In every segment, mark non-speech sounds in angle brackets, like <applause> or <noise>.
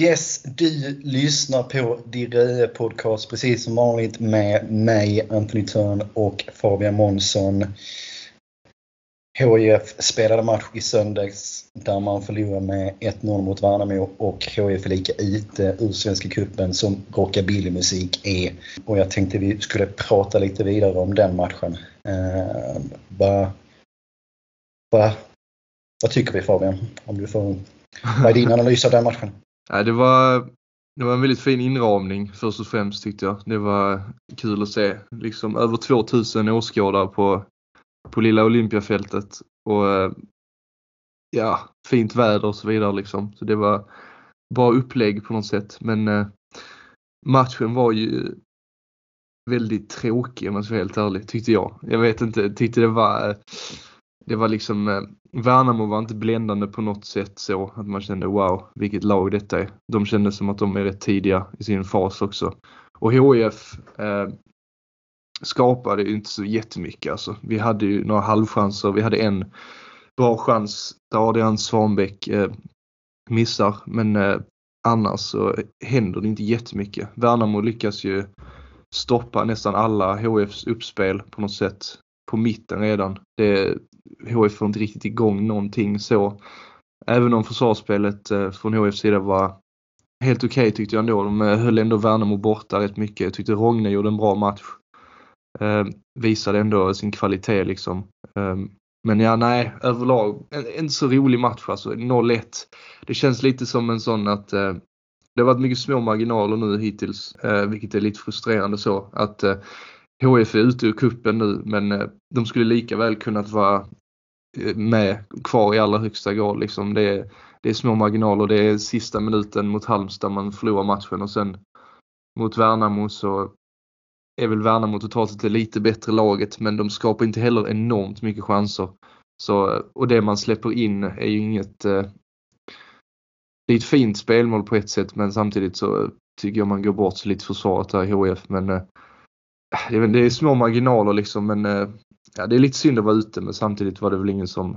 Yes, du lyssnar på Dirö Podcast precis som vanligt med mig, Anthony Törn och Fabian Månsson. HIF spelade match i söndags där man förlorade med 1-0 mot Värnamo och HIF är lika ute ur Svenska Cupen som rockabillymusik är. Och jag tänkte vi skulle prata lite vidare om den matchen. Ehm, uh, vad, vad, vad tycker vi Fabian? Om du får, vad är din analys av den matchen? Ja, det, var, det var en väldigt fin inramning först och främst tyckte jag. Det var kul att se. Liksom över 2000 åskådare på, på lilla Olympiafältet. Och ja, fint väder och så vidare liksom. Så det var bra upplägg på något sätt. Men eh, matchen var ju väldigt tråkig om man ska vara helt ärlig, tyckte jag. Jag vet inte, tyckte det var eh, det var liksom, eh, Värnamo var inte bländande på något sätt så att man kände wow vilket lag detta är. De kände som att de är rätt tidiga i sin fas också. Och HIF eh, skapade ju inte så jättemycket alltså. Vi hade ju några halvchanser, vi hade en bra chans där Adrian Svanbäck eh, missar men eh, annars så händer det inte jättemycket. Värnamo lyckas ju stoppa nästan alla HFs uppspel på något sätt på mitten redan. Det, HF får inte riktigt igång någonting så. Även om försvarsspelet eh, från HFs sida var helt okej okay, tyckte jag ändå. De eh, höll ändå Värnamo borta rätt mycket. Jag tyckte Rogne gjorde en bra match. Eh, visade ändå sin kvalitet liksom. Eh, men ja, nej, överlag en, en så rolig match alltså. 0-1. Det känns lite som en sån att eh, det har varit mycket små marginaler nu hittills, eh, vilket är lite frustrerande så. Att eh, HF är ute ur kuppen nu men eh, de skulle lika väl kunnat vara eh, med kvar i allra högsta grad. Liksom. Det, är, det är små marginaler. Det är sista minuten mot Halmstad man förlorar matchen och sen mot Värnamo så är väl Värnamo totalt sett det lite bättre laget men de skapar inte heller enormt mycket chanser. Så, och det man släpper in är ju inget... Eh, det är ett fint spelmål på ett sätt men samtidigt så tycker jag man går bort sig lite försvaret här i HF men eh, eh, det, är, det är små marginaler liksom men eh, ja, det är lite synd att vara ute men samtidigt var det väl ingen som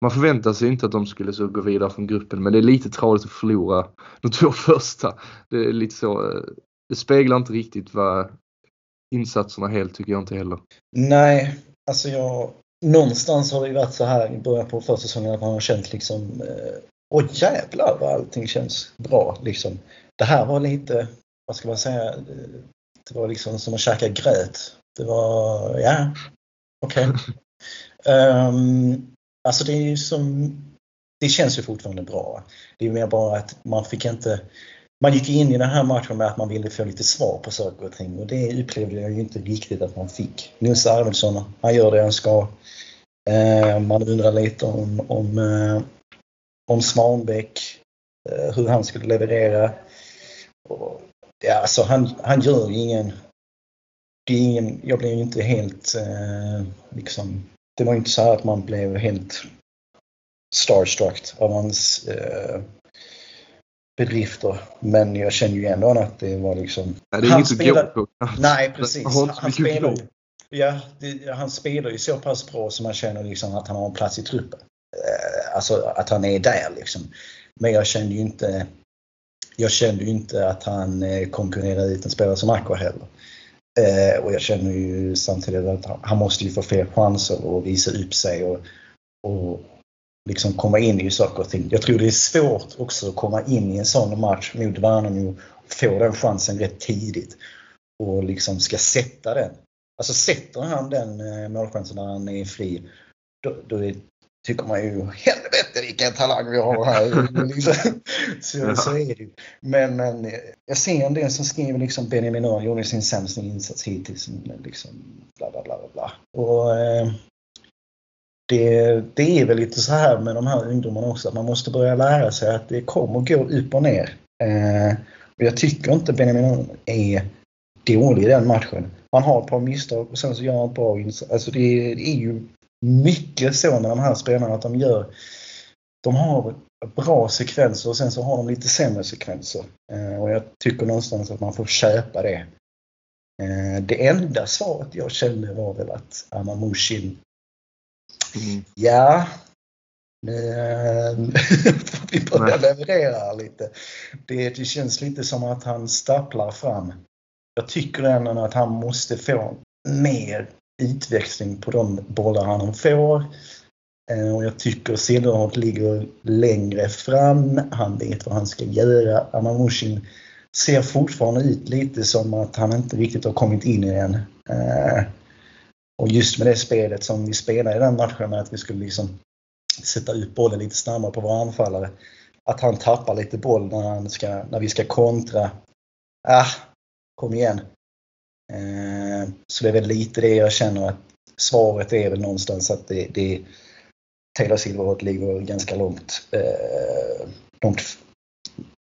man förväntar sig inte att de skulle så gå vidare från gruppen men det är lite tradigt att förlora de två <laughs> första. Det är lite så, eh, det speglar inte riktigt vad insatserna helt tycker jag inte heller. Nej, alltså jag, någonstans har det ju varit så här i början på försäsongen att man har känt liksom eh, Åh jävlar vad allting känns bra liksom. Det här var lite, vad ska man säga, det var liksom som att käka gröt. Det var, ja, Okej. Okay. Um, alltså det är ju som... Det känns ju fortfarande bra. Det är mer bara att man fick inte... Man gick in i den här matchen med att man ville få lite svar på saker och ting och det upplevde jag ju inte riktigt att man fick. Nils Arvidsson, han gör det han ska. Uh, man undrar lite om, om, uh, om Svanbäck, uh, hur han skulle leverera. Och, ja, alltså han, han gör ju ingen det är ingen, jag blev inte helt eh, liksom, det var inte så att man blev helt starstruck av hans eh, bedrifter. Men jag känner ju ändå att det var liksom... Ja, det är han spelar, Nej, precis. Han, spelar, ja, det, han spelar ju så pass bra som man känner liksom att han har en plats i truppen. Eh, alltså att han är där liksom. Men jag kände ju inte jag kände ju inte att han eh, konkurrerade ut en spelare som Aqua heller. Eh, och jag känner ju samtidigt att han måste ju få fler chanser och visa upp sig och, och liksom komma in i saker och ting. Jag tror det är svårt också att komma in i en sån match mot Värnamo och få den chansen rätt tidigt och liksom ska sätta den. Alltså sätter han den eh, målchansen när han är fri, då, då är, tycker man ju helvete vilken talang vi har här. <laughs> liksom. så, så är det men, men jag ser en del som skriver liksom Benjamin Örn gjorde sin sämsta insats hittills. Liksom, bla, bla, bla, bla. Och, eh, det, det är väl lite så här med de här ungdomarna också att man måste börja lära sig att det kommer gå upp och ner. Eh, och jag tycker inte Benjamin Örn är dålig i den matchen. Han har ett par misstag och sen så gör han ett bra insats. Alltså det, det är ju mycket så med de här spelarna att de gör de har bra sekvenser och sen så har de lite sämre sekvenser. Eh, och jag tycker någonstans att man får köpa det. Eh, det enda svaret jag kände var väl att Amamushin, mm. ja, Nu <laughs> får vi börja leverera lite. Det, det känns lite som att han stapplar fram. Jag tycker ändå att han måste få mer utväxling på de bollar han får. Eh, och jag tycker Silverholt ligger längre fram. Han vet vad han ska göra. Amamushin ser fortfarande ut lite som att han inte riktigt har kommit in i den. Eh, och just med det spelet som vi spelade i den matchen med att vi skulle liksom sätta ut bollen lite snabbare på våra anfallare. Att han tappar lite boll när, han ska, när vi ska kontra. Ah, kom igen. Eh, så det är väl lite det jag känner att svaret är väl någonstans att det, det Taylor Silverhot ligger ganska långt, eh, långt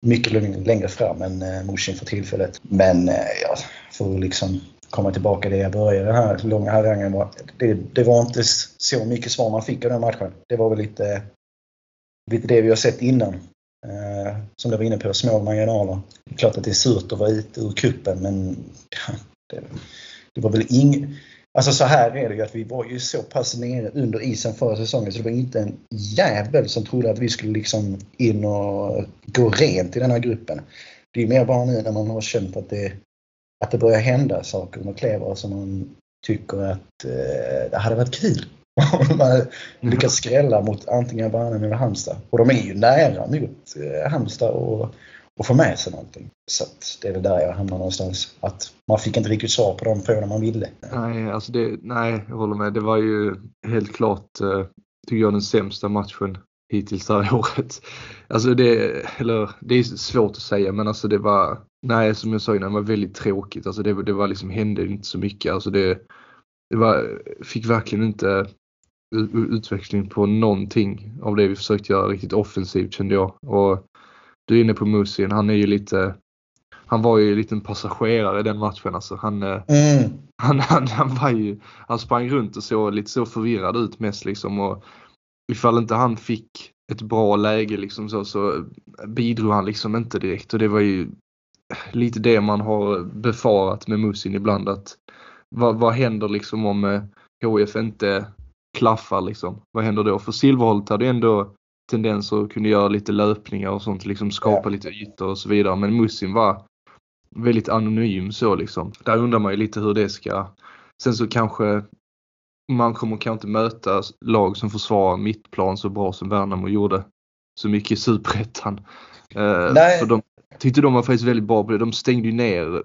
mycket längre fram än eh, Mushin för tillfället. Men eh, ja, för att liksom komma tillbaka till det jag började den här långa harangen var, det, det, var inte så mycket svar man fick av den matchen. Det var väl lite, lite det vi har sett innan. Eh, som du var inne på, små marginaler. Det är klart att det är surt att vara ute ur kuppen men det, det var väl ing... Alltså så här är det ju att vi var ju så pass nere under isen förra säsongen så det var inte en jävel som trodde att vi skulle liksom in och gå rent i den här gruppen. Det är mer bara nu när man har känt att det, att det börjar hända saker med Klever som man tycker att eh, det hade varit kul om <laughs> man lyckats skrälla mot antingen Värnamo eller Halmstad. Och de är ju nära mot eh, Halmstad och och få med sig någonting. Så det är väl där jag hamnar någonstans. Att man fick inte riktigt svar på de frågorna man ville. Nej, alltså det, nej, jag håller med. Det var ju helt klart, eh, tycker jag, den sämsta matchen hittills det här <laughs> året. Alltså det, eller, det är svårt att säga men alltså det var, nej som jag sa innan, det var väldigt tråkigt. Alltså det, det var liksom, hände inte så mycket. Alltså det, det var, fick verkligen inte utveckling på någonting av det vi försökte göra riktigt offensivt kände jag. Och du är inne på Musin, han är ju lite han var ju en liten passagerare i den matchen. Alltså han, eh, mm. han, han, han, var ju, han sprang runt och såg lite så förvirrad ut mest liksom. Och ifall inte han fick ett bra läge liksom så, så bidrog han liksom inte direkt. Och det var ju lite det man har befarat med Musin ibland. att Vad, vad händer liksom om HF eh, inte klaffar liksom? Vad händer då? För Silverholt hade ändå tendenser att kunna göra lite löpningar och sånt, liksom skapa ja. lite ytor och så vidare. Men Musin var väldigt anonym så liksom. Där undrar man ju lite hur det ska... Sen så kanske man kommer kanske inte möta lag som försvarar mittplan så bra som Värnamo gjorde så mycket i Superettan. Eh, för de tyckte de var faktiskt väldigt bra på det. De stängde ju ner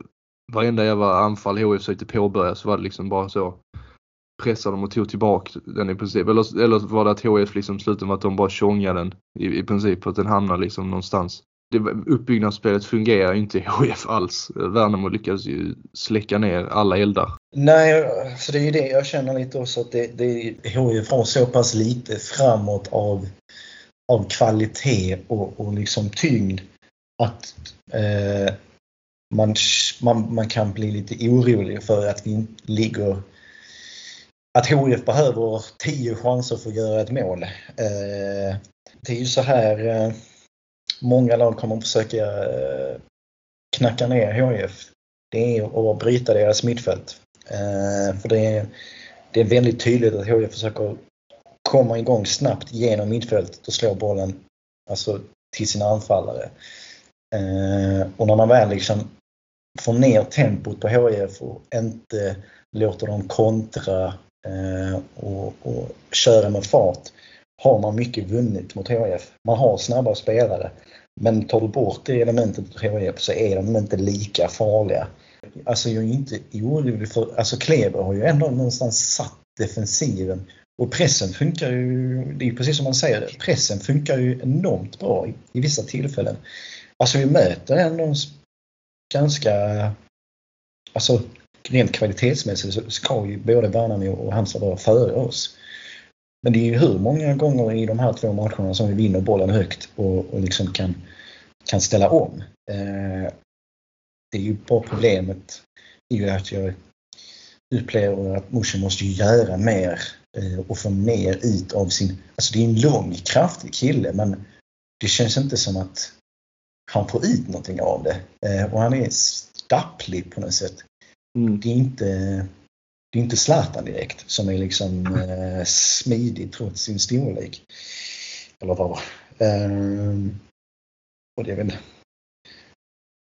varenda jävla anfall HIF försökte påbörja så var det liksom bara så pressade dem och tog tillbaka den i princip. Eller, eller var det att HF liksom slutade med att de bara tjongade den i, i princip och att den hamnade liksom någonstans. Det, uppbyggnadsspelet fungerar ju inte i HF alls. Värnamo lyckades ju släcka ner alla eldar. Nej, så det är ju det jag känner lite också att det, det HF har så pass lite framåt av, av kvalitet och, och liksom tyngd att eh, man, man, man kan bli lite orolig för att vi inte ligger att HIF behöver 10 chanser för att göra ett mål. Eh, det är ju så här eh, många lag kommer att försöka eh, knacka ner HIF. Det är att bryta deras mittfält. För det är, det är väldigt tydligt att HIF försöker komma igång snabbt genom mittfältet och slå bollen alltså, till sina anfallare. Och när man väl liksom får ner tempot på HIF och inte låter dem kontra Eh, och, och köra med fart har man mycket vunnit mot HIF. Man har snabba spelare. Men tar du bort det elementet mot HIF så är de inte lika farliga. Alltså jag är inte orolig för, alltså Kleber har ju ändå någonstans satt defensiven och pressen funkar ju, det är precis som man säger, pressen funkar ju enormt bra i, i vissa tillfällen. Alltså vi möter ändå ganska, alltså rent kvalitetsmässigt så ska ju både Värnamo och Halmstad vara före oss. Men det är ju hur många gånger i de här två matcherna som vi vinner bollen högt och, och liksom kan, kan ställa om. Eh, det är ju bara problemet är ju att jag upplever att Morsen måste göra mer eh, och få mer ut av sin... Alltså det är en lång, kraftig kille men det känns inte som att han får ut någonting av det. Eh, och han är stapplig på något sätt. Mm. Det är inte det är inte Zlatan direkt som är liksom eh, smidig trots sin storlek. Eller vad ehm, Och det är väl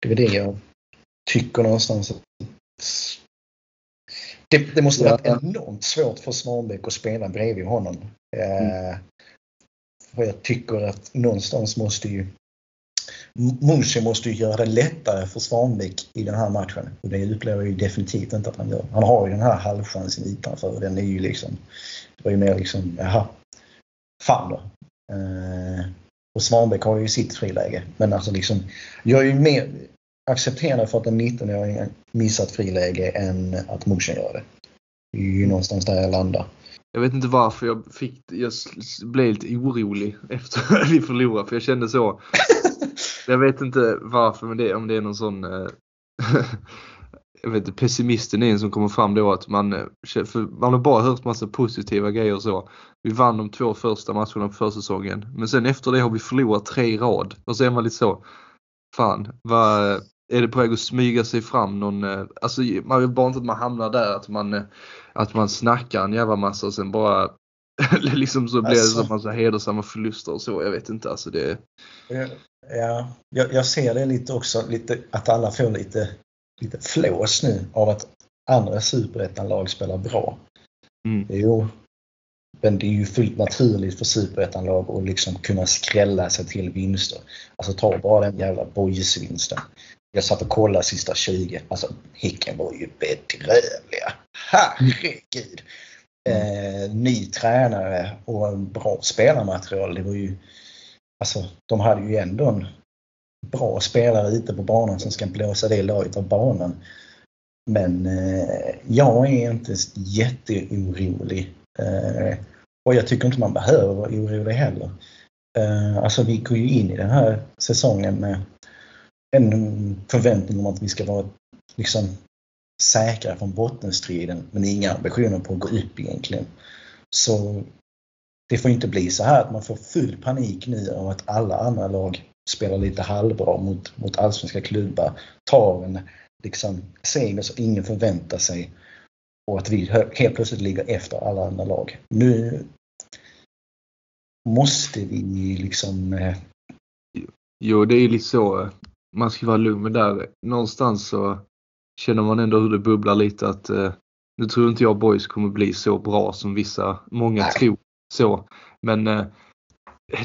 det, är väl det jag tycker någonstans. Det, det måste ja. varit enormt svårt för Svanbäck att spela bredvid honom. Mm. Eh, för jag tycker att någonstans måste ju Munchen måste ju göra det lättare för Svanbäck i den här matchen. Och det upplever jag ju definitivt inte att han gör. Han har ju den här halvchansen utanför och den är ju liksom... Det var ju mer liksom, jaha, fan då. Eh, och Svanbäck har ju sitt friläge. Men alltså liksom, jag är ju mer accepterande för att en 19-åring missat friläge än att Munchen gör det. Det är ju någonstans där jag landar. Jag vet inte varför jag fick, jag blev lite orolig efter <laughs> att vi förlorade för jag kände så. Jag vet inte varför men det, om det är någon sån eh, <laughs> jag vet inte, pessimisten är en som kommer fram då att man, eh, för man har bara hört massa positiva grejer och så. Vi vann de två första matcherna på försäsongen men sen efter det har vi förlorat tre i rad och så är man lite så, fan, vad, eh, är det på väg att smyga sig fram någon, eh, alltså man vill bara inte att man hamnar där att man, att man snackar en jävla massa och sen bara liksom så blir det alltså. så massa hedersamma förluster och så. Jag vet inte. Alltså det... Ja, jag, jag ser det lite också, lite, att alla får lite, lite flås nu av att andra superettan-lag spelar bra. Mm. Jo, men det är ju fullt naturligt för superettan-lag att liksom kunna skrälla sig till vinster. Alltså ta bara den jävla boys-vinsten. Jag satt och kollade sista 20. Alltså Häcken var ju bedrövliga. Herregud! Mm. eh, ny tränare och en bra spelarmaterial. Det var ju, alltså, de hade ju ändå en bra spelare ute på banan som ska blåsa det laget av banan. Men eh, jag är inte jätteorolig. Eh, och jag tycker inte man behöver vara orolig heller. Eh, alltså vi går ju in i den här säsongen med en förväntning om att vi ska vara liksom säkra från bottenstriden men inga ambitioner på att gå upp egentligen. Så det får inte bli så här att man får full panik nu av att alla andra lag spelar lite halvbra mot, mot allsvenska klubbar, tar en liksom, seger som ingen förväntar sig och att vi helt plötsligt ligger efter alla andra lag. Nu måste vi liksom... Eh... Jo, det är ju lite så. Eh, man ska vara lugn men där. Någonstans så känner man ändå hur det bubblar lite att eh, nu tror inte jag boys kommer bli så bra som vissa, många Nej. tror så. Men eh,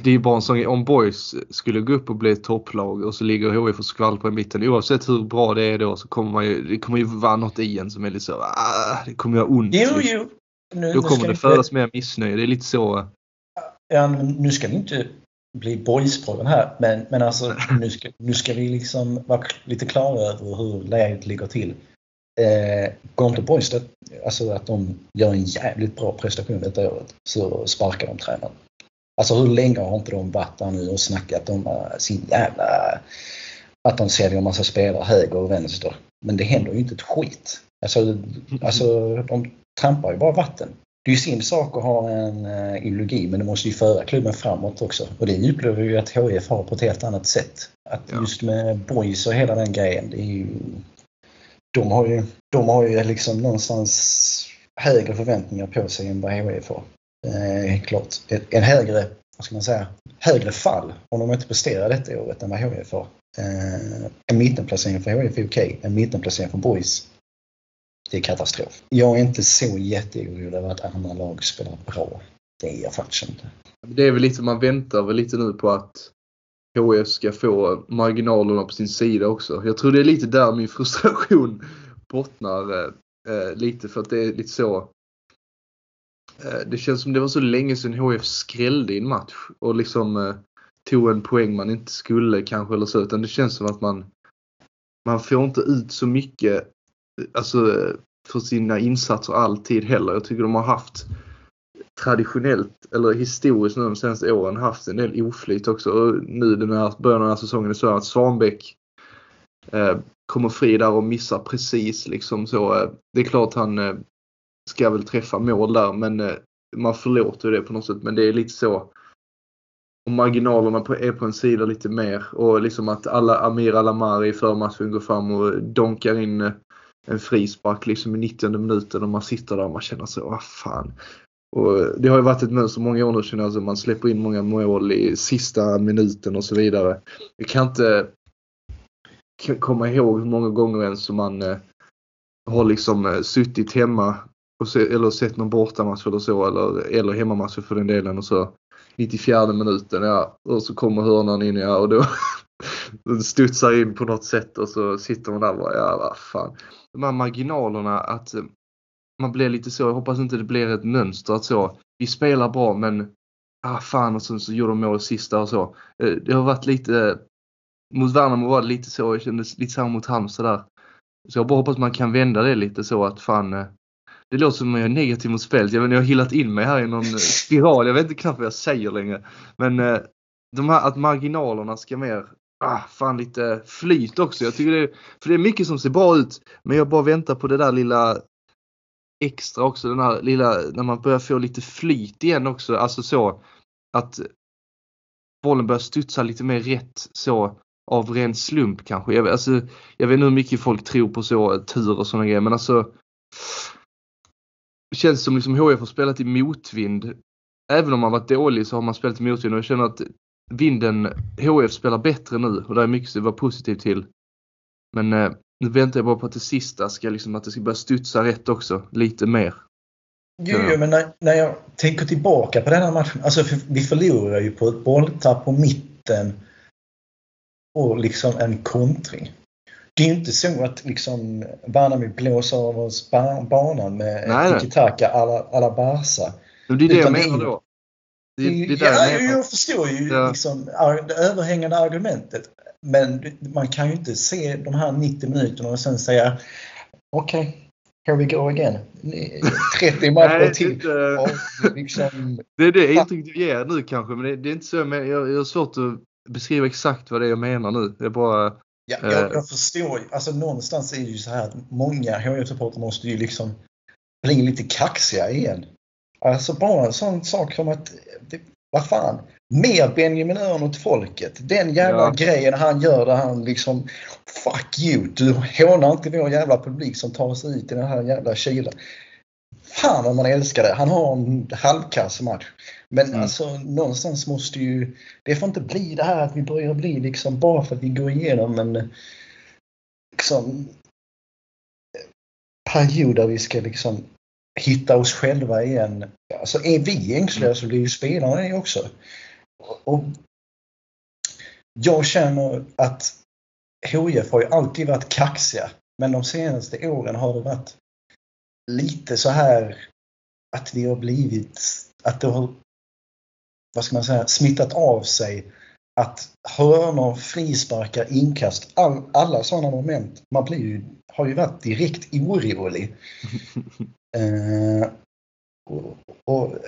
det är ju bara en sån om boys skulle gå upp och bli ett topplag och så ligger HIF och skvalpar i mitten. Oavsett hur bra det är då så kommer man ju, det kommer ju vara något i en som är lite så, ah, det kommer göra ont. Jo, jo. Nu, då kommer det födas inte... mer missnöje. Det är lite så. Ja, nu ska vi inte bli boyspodden här. Men, men alltså nu ska, nu ska vi liksom vara lite klara över hur läget ligger till. Eh, går inte boys det, alltså att de gör en jävligt bra prestation detta året så sparkar de tränaren. Alltså hur länge har inte de varit där nu och snackat om uh, sin jävla... Att de säljer en massa spelare höger och vänster. Men det händer ju inte ett skit. Alltså, alltså de trampar ju bara vatten det är ju sin sak att ha en uh, ideologi men det måste ju föra klubben framåt också. Och det upplever ju att HIF har på ett helt annat sätt. Att ja. just med boys och hela den grejen. Det är ju, de, har ju, de har ju liksom någonstans högre förväntningar på sig än vad HIF har. Eh, klart. En högre, vad ska man säga, högre fall om de inte presterar detta året än vad HIF har. Eh, en mittenplacering för HIF är okej. Okay. En mittenplacering för boys det är katastrof. Jag är inte så jätteorolig över att andra lag spelar bra. Det är jag faktiskt inte. Det är väl lite, man väntar väl lite nu på att HF ska få marginalerna på sin sida också. Jag tror det är lite där min frustration <laughs> bottnar eh, eh, lite för att det är lite så. Eh, det känns som det var så länge sedan HF skrällde i en match och liksom eh, tog en poäng man inte skulle kanske eller så utan det känns som att man man får inte ut så mycket alltså, för sina insatser alltid heller. Jag tycker de har haft traditionellt eller historiskt nu de senaste åren haft en del oflyt också. Och nu den här början av den här säsongen är så att Svanbäck eh, kommer fri där och missar precis liksom så. Eh, det är klart han eh, ska väl träffa mål där men eh, man förlåter det på något sätt. Men det är lite så. Och marginalerna på, är på en sida lite mer och liksom att alla Amir Alamari i förmatchen går fram och donkar in eh, en frispark liksom i 90 minuten och man sitter där och man känner så, vad fan. Och det har ju varit ett mönster många år nu känner jag, alltså, man släpper in många mål i sista minuten och så vidare. Jag kan inte komma ihåg hur många gånger ens som man eh, har liksom eh, suttit hemma och se, eller sett någon bortamatch eller så eller, eller hemmamatch för den delen och så 94 minuten ja och så kommer hörnan in ja och då <laughs> studsar in på något sätt och så sitter man där och bara, ja vad fan. De här marginalerna att eh, man blir lite så, jag hoppas inte det blir ett mönster att så, vi spelar bra men ah fan och sen så gjorde de mål sista och så. Eh, det har varit lite, mot Värnamo var det lite så, jag kände lite samma mot Halmstad där. Så jag bara hoppas man kan vända det lite så att fan eh, det låter som att jag är negativ mot spelet. Jag, menar, jag har hillat in mig här i någon spiral. Jag vet inte knappt vad jag säger längre. Men de här, att marginalerna ska mer ah, fan lite flyt också. Jag tycker det, för det är mycket som ser bra ut. Men jag bara väntar på det där lilla extra också. Den här lilla, när man börjar få lite flyt igen också. Alltså så att bollen börjar studsa lite mer rätt så av ren slump kanske. Jag, alltså, jag vet inte hur mycket folk tror på så tur och sådana grejer men alltså det känns som liksom HIF har spelat i motvind. Även om man varit dålig så har man spelat i motvind och jag känner att vinden, HF spelar bättre nu och det är mycket att vara positiv till. Men eh, nu väntar jag bara på att det sista ska liksom, att det ska börja studsa rätt också, lite mer. Jo, jo men när, när jag tänker tillbaka på den här matchen, alltså för, vi förlorar ju på ett bolltapp på mitten och liksom en kontring. Det är ju inte så att liksom Värnamo blåser av oss banan med tiki-taka alla, alla Barca. Det är det jag menar då. Det, det ja, jag, jag förstår ju ja. liksom, det överhängande argumentet. Men man kan ju inte se de här 90 minuterna och sen säga okej, okay, here we go again. 30 <laughs> matcher till. Inte, liksom, <laughs> det är det intrycket du ger nu kanske, men det, det är inte så. Men jag, jag har svårt att beskriva exakt vad det är jag menar nu. Det är bara... Ja, jag, eh, jag förstår Alltså någonstans är det ju så här att många HIF-supportrar måste ju liksom bli lite kaxiga igen. Alltså bara en sån sak som att, det, vad fan, mer Benjamin Örn åt folket. Den jävla ja. grejen han gör där han liksom Fuck you! Du hånar inte vår jävla publik som tar sig ut i den här jävla kylan. Fan vad man älskar det. Han har en halvkass match. Men mm. alltså någonstans måste ju... Det får inte bli det här att vi börjar bli liksom bara för att vi går igenom en liksom period där vi ska liksom hitta oss själva igen. Alltså är vi ängsliga så blir ju spelarna det också. Och jag känner att HIF har ju alltid varit kaxiga. Men de senaste åren har det varit lite så här att vi har blivit, att det har, vad ska man säga, smittat av sig. Att hörnor, frisparkar, inkast, all, alla sådana moment. Man blir ju, har ju varit direkt orolig. <laughs> eh, och, och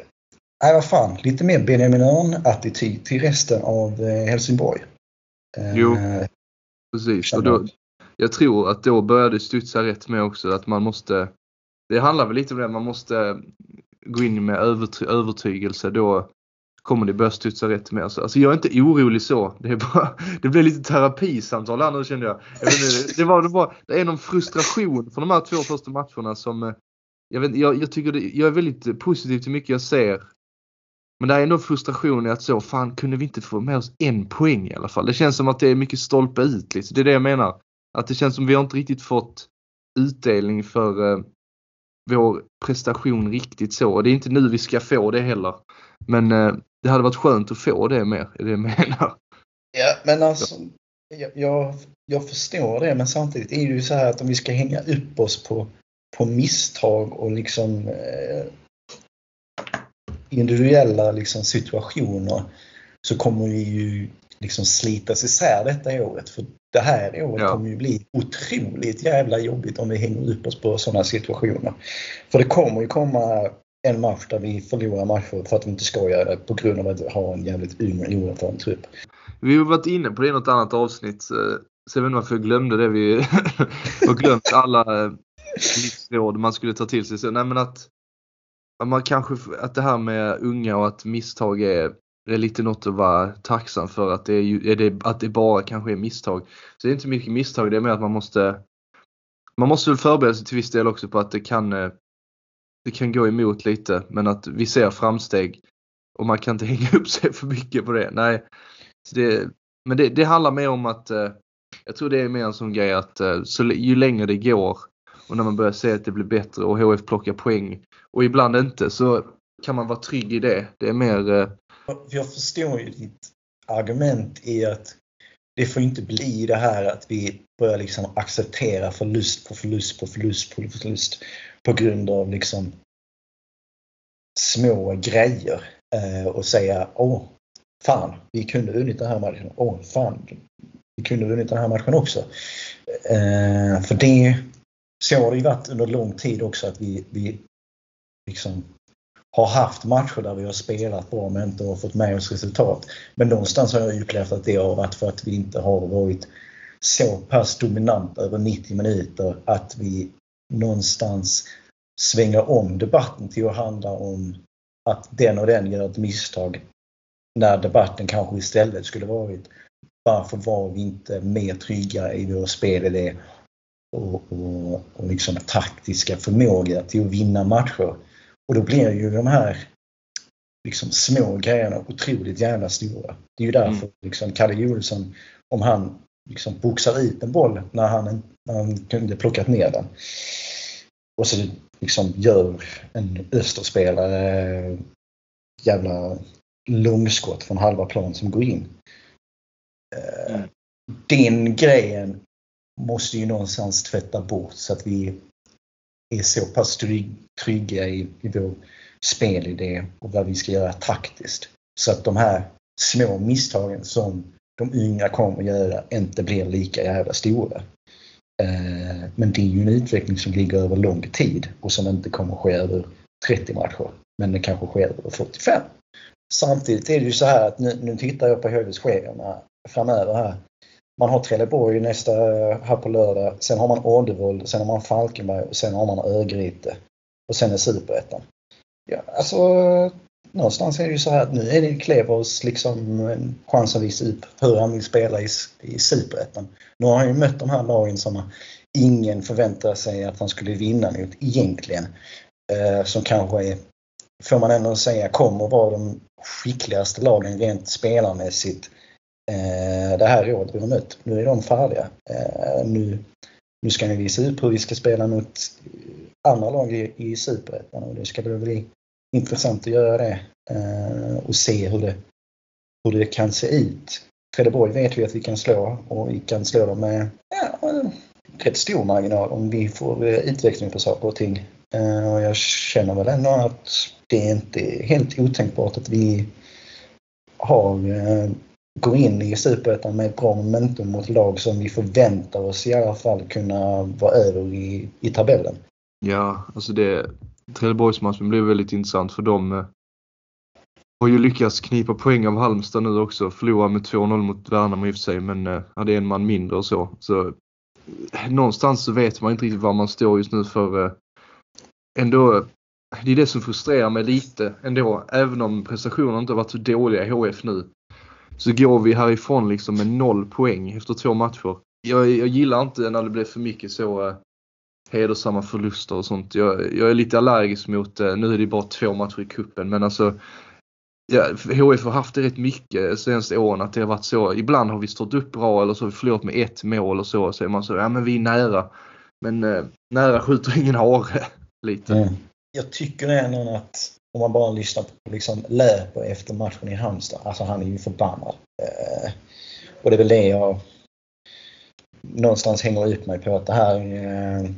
nej vad fan, lite mer Benjamin Örn-attityd till resten av eh, Helsingborg. Eh, jo, precis. Och då, jag tror att då började studsa rätt med också att man måste, det handlar väl lite om det, man måste gå in med övertygelse då kommer det börja studsa rätt med. Alltså, alltså jag är inte orolig så. Det, är bara, <laughs> det blev lite terapisamtal här nu kände jag. jag inte, det, var, det, var, det är någon frustration från de här två första matcherna som eh, jag, vet, jag, jag tycker det, jag är väldigt positiv till mycket jag ser. Men det är ändå frustration i att så, fan kunde vi inte få med oss en poäng i alla fall? Det känns som att det är mycket stolpe ut lite. Det är det jag menar. Att det känns som vi har inte riktigt fått utdelning för eh, vår prestation riktigt så. Och det är inte nu vi ska få det heller. Men eh, det hade varit skönt att få det mer, är det jag menar. Ja, men alltså jag, jag, jag förstår det men samtidigt är det ju så här att om vi ska hänga upp oss på på misstag och liksom eh, individuella liksom, situationer så kommer vi ju liksom slitas isär detta året. För det här året ja. kommer ju bli otroligt jävla jobbigt om vi hänger upp oss på sådana situationer. För det kommer ju komma en match där vi förlorar matcher för att vi inte ska göra det på grund av att vi har en jävligt ung och oerfaren trupp. Vi har varit inne på det i något annat avsnitt. Så jag vet inte varför jag glömde det. Vi <laughs> har glömt alla livsråd man skulle ta till sig. Så, nej, men att, att, man kanske, att det här med unga och att misstag är, är lite något att vara tacksam för. Att det, är, är det, att det bara kanske är misstag. Så det är inte mycket misstag, det är mer att man måste man måste väl förbereda sig till viss del också på att det kan eh, det kan gå emot lite men att vi ser framsteg och man kan inte <laughs> hänga upp sig för mycket på det. Nej, det, men det, det handlar mer om att eh, jag tror det är mer en sån grej att eh, så, ju längre det går och när man börjar se att det blir bättre och HF plockar poäng och ibland inte så kan man vara trygg i det. Det är mer... Eh, Jag förstår ju ditt argument i att det får inte bli det här att vi börjar liksom acceptera förlust på förlust på förlust på förlust på grund av liksom små grejer eh, och säga åh, fan, vi kunde vunnit den här matchen. Åh, fan, vi kunde vunnit den här matchen också. Eh, för det, så har det ju varit under lång tid också att vi, vi liksom har haft matcher där vi har spelat bra men inte har fått med oss resultat. Men någonstans har jag upplevt att det har varit för att vi inte har varit så pass dominant över 90 minuter att vi någonstans svänger om debatten till att handla om att den och den gör ett misstag när debatten kanske istället skulle varit varför var vi inte mer trygga i vår spelidé och, och, och liksom taktiska förmåga till att vinna matcher. Och då blir ju de här liksom små grejerna otroligt jävla stora. Det är ju därför mm. liksom Kalle Joelsson, om han liksom boxar ut en boll när han, när han kunde plockat ner den och så liksom gör en Österspelare jävla långskott från halva plan som går in. Eh, mm. Den grejen måste ju någonstans tvätta bort så att vi är så pass trygga i, i vår spelidé och vad vi ska göra taktiskt. Så att de här små misstagen som de yngre kommer att göra inte blir lika jävla stora. Eh, men det är ju en utveckling som ligger över lång tid och som inte kommer att ske över 30 matcher. Men det kanske sker över 45. Samtidigt är det ju så här att nu, nu tittar jag på högerschemat framöver här. Man har Trelleborg nästa eh, här på lördag. Sen har man Oddevold, sen har man Falkenberg och sen har man Örgryte. Och sen är Superettan. Ja, alltså, någonstans är det ju så här att nu är det Klevers liksom chans att visa upp hur han vill spela i, i Superettan. Nu har han ju mött de här lagen som ingen förväntar sig att han skulle vinna mot egentligen. Eh, som kanske är, får man ändå säga, kommer vara de skickligaste lagen rent spelarmässigt Eh, det här året vi har mött. Nu är de färdiga. Eh, nu, nu ska vi visa upp hur vi ska spela mot andra lag i, i Superettan och det ska bli intressant att göra det eh, och se hur det, hur det kan se ut. Trelleborg vet vi att vi kan slå och vi kan slå dem med ja, rätt stor marginal om vi får eh, utveckling på saker och ting. Eh, och jag känner väl ändå att det är inte helt otänkbart att vi har går in i Superettan med ett bra momentum mot lag som vi förväntar oss i alla fall kunna vara över i, i tabellen. Ja, alltså det Trelleborgsmatchen blev väldigt intressant för de eh, har ju lyckats knipa poäng av Halmstad nu också. Förlora med 2-0 mot Värnamo i och för sig men eh, hade en man mindre och så. så eh, någonstans så vet man inte riktigt var man står just nu för eh, ändå eh, det är det som frustrerar mig lite ändå. Även om prestationerna inte har varit så dåliga i HF nu så går vi härifrån liksom med noll poäng efter två matcher. Jag, jag gillar inte när det blir för mycket så uh, hedersamma förluster och sånt. Jag, jag är lite allergisk mot, uh, nu är det bara två matcher i kuppen men alltså ja, HF har haft det rätt mycket senaste åren att det har varit så. Ibland har vi stått upp bra eller så har vi förlorat med ett mål och så. Så är man så, ja men vi är nära. Men uh, nära skjuter ingen hare. <laughs> lite. Mm. Jag tycker ändå att om man bara lyssnar på liksom Löper efter matchen i Halmstad. Alltså han är ju förbannad. Eh, och det är väl det jag någonstans hänger upp mig på att det här eh,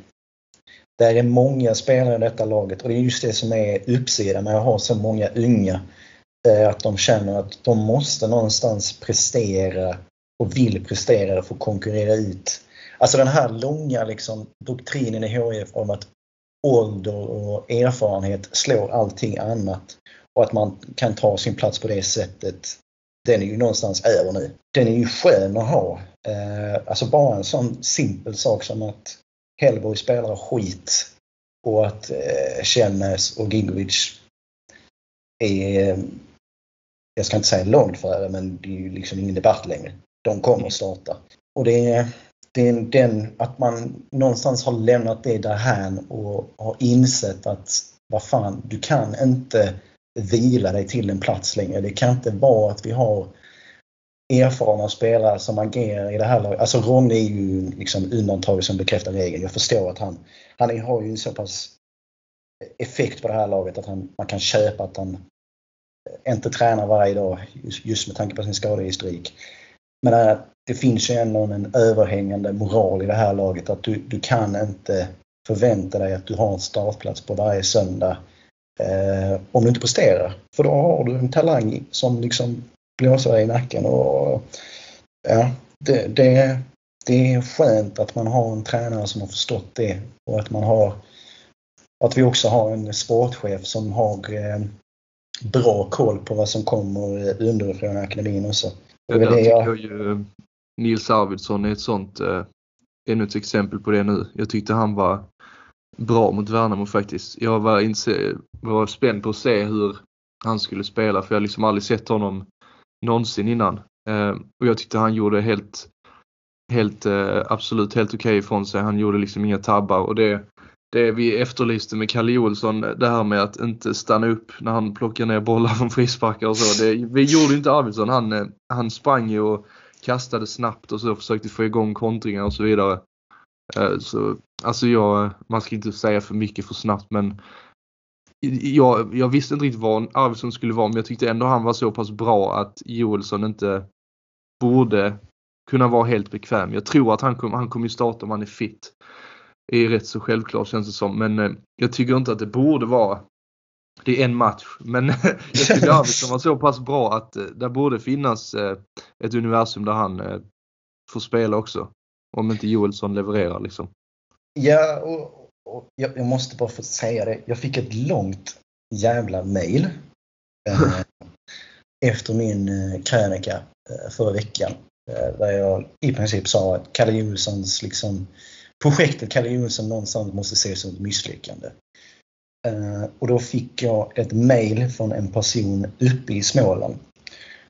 det är många spelare i detta laget och det är just det som är uppsidan med att ha så många unga. Eh, att de känner att de måste någonstans prestera och vill prestera för att konkurrera ut. Alltså den här långa liksom, doktrinen i HIF om att ålder och erfarenhet slår allting annat. Och att man kan ta sin plats på det sättet. Den är ju någonstans över nu. Den är ju skön att ha. Eh, alltså bara en sån simpel sak som att Hellborg spelar skit och att eh, och Gingovic är, eh, jag ska inte säga långt före, men det är ju liksom ingen debatt längre. De kommer starta. Och det är, det är den, att man någonstans har lämnat det därhän och har insett att vad fan, du kan inte vila dig till en plats längre. Det kan inte vara att vi har erfarna spelare som agerar i det här laget. Alltså Ronny är ju liksom undantaget som bekräftar regeln. Jag förstår att han, han har ju en så pass effekt på det här laget att han, man kan köpa att han inte tränar varje dag just med tanke på sin skadehistorik. Men det, det finns ju ändå en överhängande moral i det här laget att du, du kan inte förvänta dig att du har en startplats på varje söndag eh, om du inte presterar. För då har du en talang som liksom blåser dig i nacken. Och, ja, det, det, det är skönt att man har en tränare som har förstått det och att man har att vi också har en sportchef som har eh, bra koll på vad som kommer underifrån akademin också. Det, det tycker jag ju Nils Arvidsson är ett sånt, eh, ännu ett exempel på det nu. Jag tyckte han var bra mot Värnamo faktiskt. Jag var, inse, var spänd på att se hur han skulle spela för jag har liksom aldrig sett honom någonsin innan. Eh, och jag tyckte han gjorde helt, helt eh, absolut helt okej okay ifrån sig. Han gjorde liksom inga tabbar och det, det vi efterlyste med Kalle Olsson, det här med att inte stanna upp när han plockar ner bollar från frisparkar och så. Det, vi gjorde inte Arvidsson. Han, eh, han sprang ju och kastade snabbt och så försökte få igång kontringar och så vidare. Eh, så, alltså jag, man ska inte säga för mycket för snabbt men jag, jag visste inte riktigt vad Arvidsson skulle vara men jag tyckte ändå han var så pass bra att Joelsson inte borde kunna vara helt bekväm. Jag tror att han kommer han kom starta om han är fit. Är rätt så självklart känns det som men eh, jag tycker inte att det borde vara det är en match men <laughs> jag tycker Arvidsson var så pass bra att eh, det borde finnas eh, ett universum där han eh, får spela också. Om inte Joelsson levererar liksom. Ja, och, och jag, jag, måste bara få säga det. Jag fick ett långt jävla mail eh, <laughs> efter min eh, krönika eh, förra veckan. Eh, där jag i princip sa att Kalle Joelssons liksom, projektet Kalle Joelsson någonstans måste ses som ett misslyckande. Eh, och då fick jag ett mail från en person uppe i Småland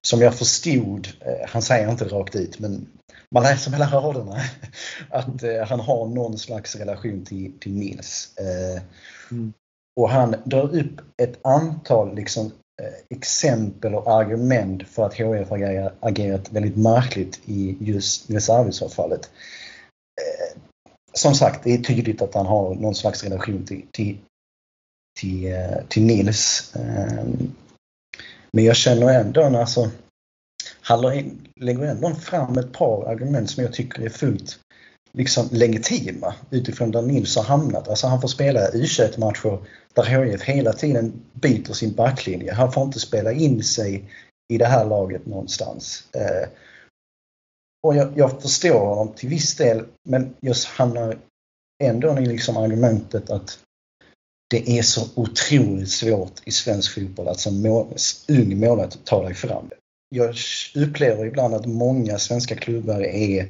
som jag förstod, eh, han säger inte rakt ut, men man läser mellan raderna <laughs> att eh, han har någon slags relation till, till Nils. Mm. Och han drar upp ett antal liksom, exempel och argument för att HF har agerat väldigt märkligt i just Nils Arvidsson-fallet. Som sagt, det är tydligt att han har någon slags relation till, till, till, eh, till Nils. Ehm, men jag känner ändå, alltså, han lägger ändå fram ett par argument som jag tycker är fullt liksom legitima utifrån där Nils har hamnat. Alltså han får spela U21-matcher där HIF hela tiden byter sin backlinje. Han får inte spela in sig i det här laget någonstans. Ehm, och jag, jag, förstår honom till viss del men just hamnar ändå i liksom argumentet att det är så otroligt svårt i svensk fotboll att som mål, ung målvakt ta dig fram jag upplever ibland att många svenska klubbar är,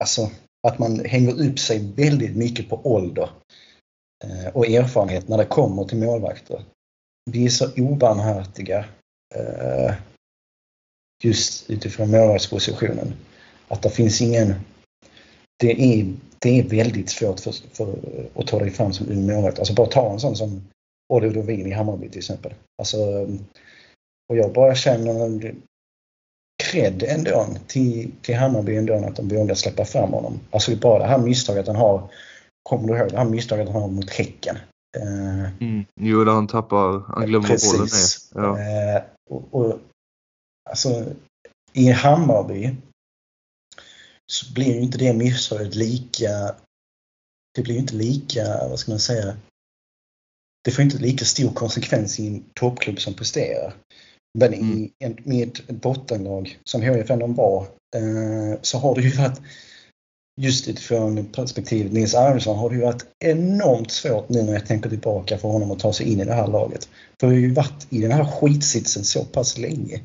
alltså att man hänger upp sig väldigt mycket på ålder eh, och erfarenhet när det kommer till målvakter. Vi är så obarmhärtiga eh, just utifrån målvaktspositionen. Att det finns ingen... Det är, det är väldigt svårt för, för att ta dig fram som ung målvakt. Alltså bara ta en sån som Oliver Dovin i Hammarby till exempel. Alltså, och jag bara känner cred ändå till, till Hammarby ändå att de vågar släppa fram honom. Alltså bara det här misstaget han har. Kommer du ihåg det här misstaget han har mot Häcken? Eh, mm. Jo, där han tappar, han glömmer precis. bollen ner. Ja. Eh, och, och, alltså, i Hammarby så blir ju inte det misstaget lika det blir inte lika, vad ska man säga, det får inte lika stor konsekvens i en toppklubb som presterar. Men mm. i en, med ett bottenlag som HIF ändå var eh, så har det ju varit just utifrån perspektivet Nils Arvidsson har det ju varit enormt svårt nu när jag tänker tillbaka för honom att ta sig in i det här laget. För vi har ju varit i den här skitsitsen så pass länge.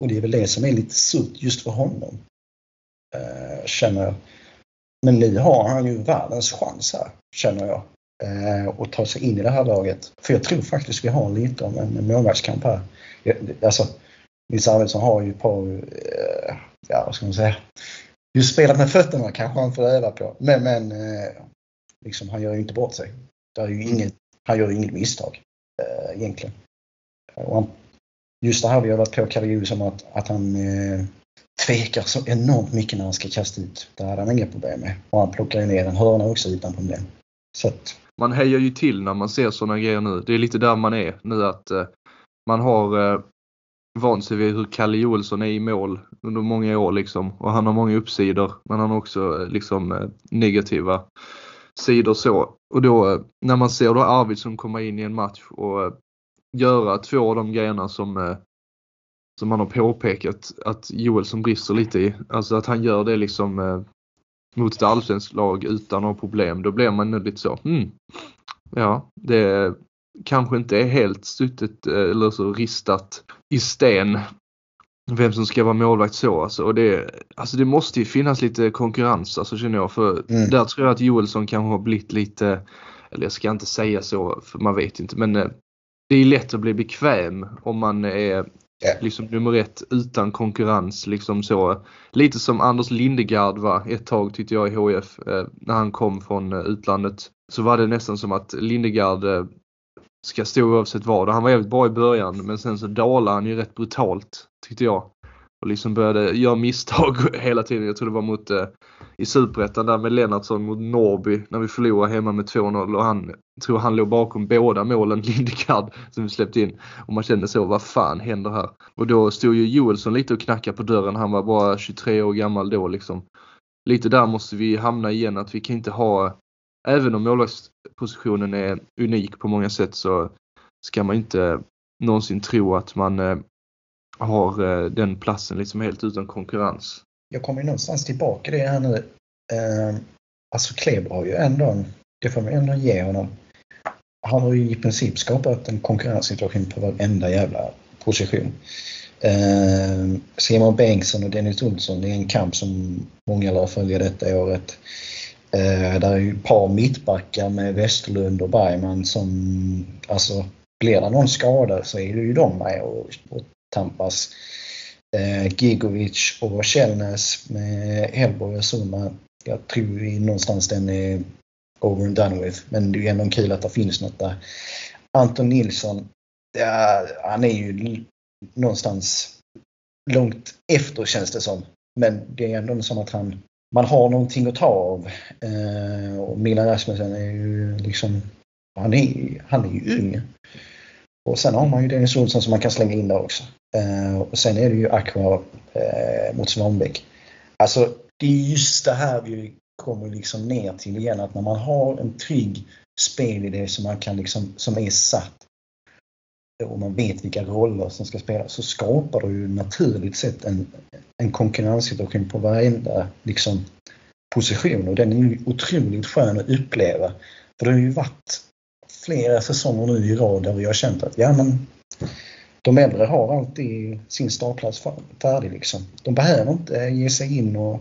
Och det är väl det som är lite surt just för honom. Eh, känner. Men nu har han ju världens chans här, känner jag. Eh, att ta sig in i det här laget. För jag tror faktiskt vi har lite om en målvaktskamp här alltså, Nils Arvidsson har ju par, eh, ja vad ska man säga, just spelat med fötterna kanske han får öva på. Men, men eh, liksom, han gör ju inte bort sig. Det är ju inget, han gör ju inget misstag. eh, egentligen. Och han, just det här vi har varit på Karius som att, att han eh, tvekar så enormt mycket när han ska kasta ut. Det hade han inga problem med. Och han plockar ju ner en hörna också utan problem. Så att... Man hejar ju till när man ser sådana grejer nu. Det är lite där man är nu att eh, man har eh, vant sig vid hur Kalle Joelsson är i mål under många år liksom. Och han har många uppsidor men han har också eh, liksom eh, negativa sidor så. Och då eh, när man ser då Arvidsson komma in i en match och eh, göra två av de grejerna som eh, som han har påpekat att Joelsson brister lite i. Alltså att han gör det liksom mot ett allsvenskt lag utan några problem. Då blir man lite så, hmm, ja, det kanske inte är helt stuttet eller så ristat i sten vem som ska vara målvakt så alltså. Och det, alltså det måste ju finnas lite konkurrens alltså känner jag. För mm. där tror jag att Joelsson kanske har blivit lite, eller jag ska inte säga så för man vet inte men eh, det är lätt att bli bekväm om man är yeah. liksom nummer ett utan konkurrens. Liksom så. Lite som Anders Lindegard var ett tag tyckte jag i HF eh, när han kom från eh, utlandet. Så var det nästan som att Lindegard eh, ska stå oavsett vad. Han var jävligt bra i början men sen så dalade han ju rätt brutalt tyckte jag. Och liksom började göra misstag <laughs> hela tiden. Jag tror det var mot eh, i Superettan där med Lennartsson mot Norby när vi förlorade hemma med 2-0 och han tror han låg bakom båda målen <laughs> Lindegard som vi släppte in. Och man kände så, vad fan händer här? Och då stod ju Joelsson lite och knackade på dörren. Han var bara 23 år gammal då liksom. Lite där måste vi hamna igen att vi kan inte ha även om målvaktspositionen är unik på många sätt så ska man inte någonsin tro att man eh, har eh, den platsen liksom helt utan konkurrens. Jag kommer ju någonstans tillbaka det här nu. Eh, alltså Kleber har ju ändå, det får man ändå ge honom. Han har ju i princip skapat en konkurrenssituation på varenda jävla position. Eh, Simon Bengtsson och Dennis Olsson, är en kamp som många lär följa detta året. Eh, där är ju ett par mittbackar med Westerlund och Bergman som, alltså blir det någon skada så är det ju de med och, och tampas. Eh, Gigovic och Källnäs med Hellborg och Summa. Jag tror ju någonstans den är over and done with. Men det är ju ändå kul att det finns något där. Anton Nilsson, ja, han är ju någonstans långt efter känns det som. Men det är ändå som att han man har någonting att ta av. Eh, och Milan Rasmussen är ju liksom, han är, han är ju ung. Och sen har man ju Dennis Olsson som man kan slänga in där också. Eh, och sen är det ju Aqua eh, mot Svanbäck. Alltså det är just det här vi kommer liksom ner till igen att när man har en trygg spelidé som man kan liksom, som är satt och man vet vilka roller som ska spelas så skapar det ju naturligt sett en, en konkurrenssituation på varenda liksom, position och den är ju otroligt skön att uppleva. För det har ju varit flera säsonger nu i rad där vi har känt att ja men de äldre har alltid sin startplats färdig liksom. De behöver inte ge sig in och,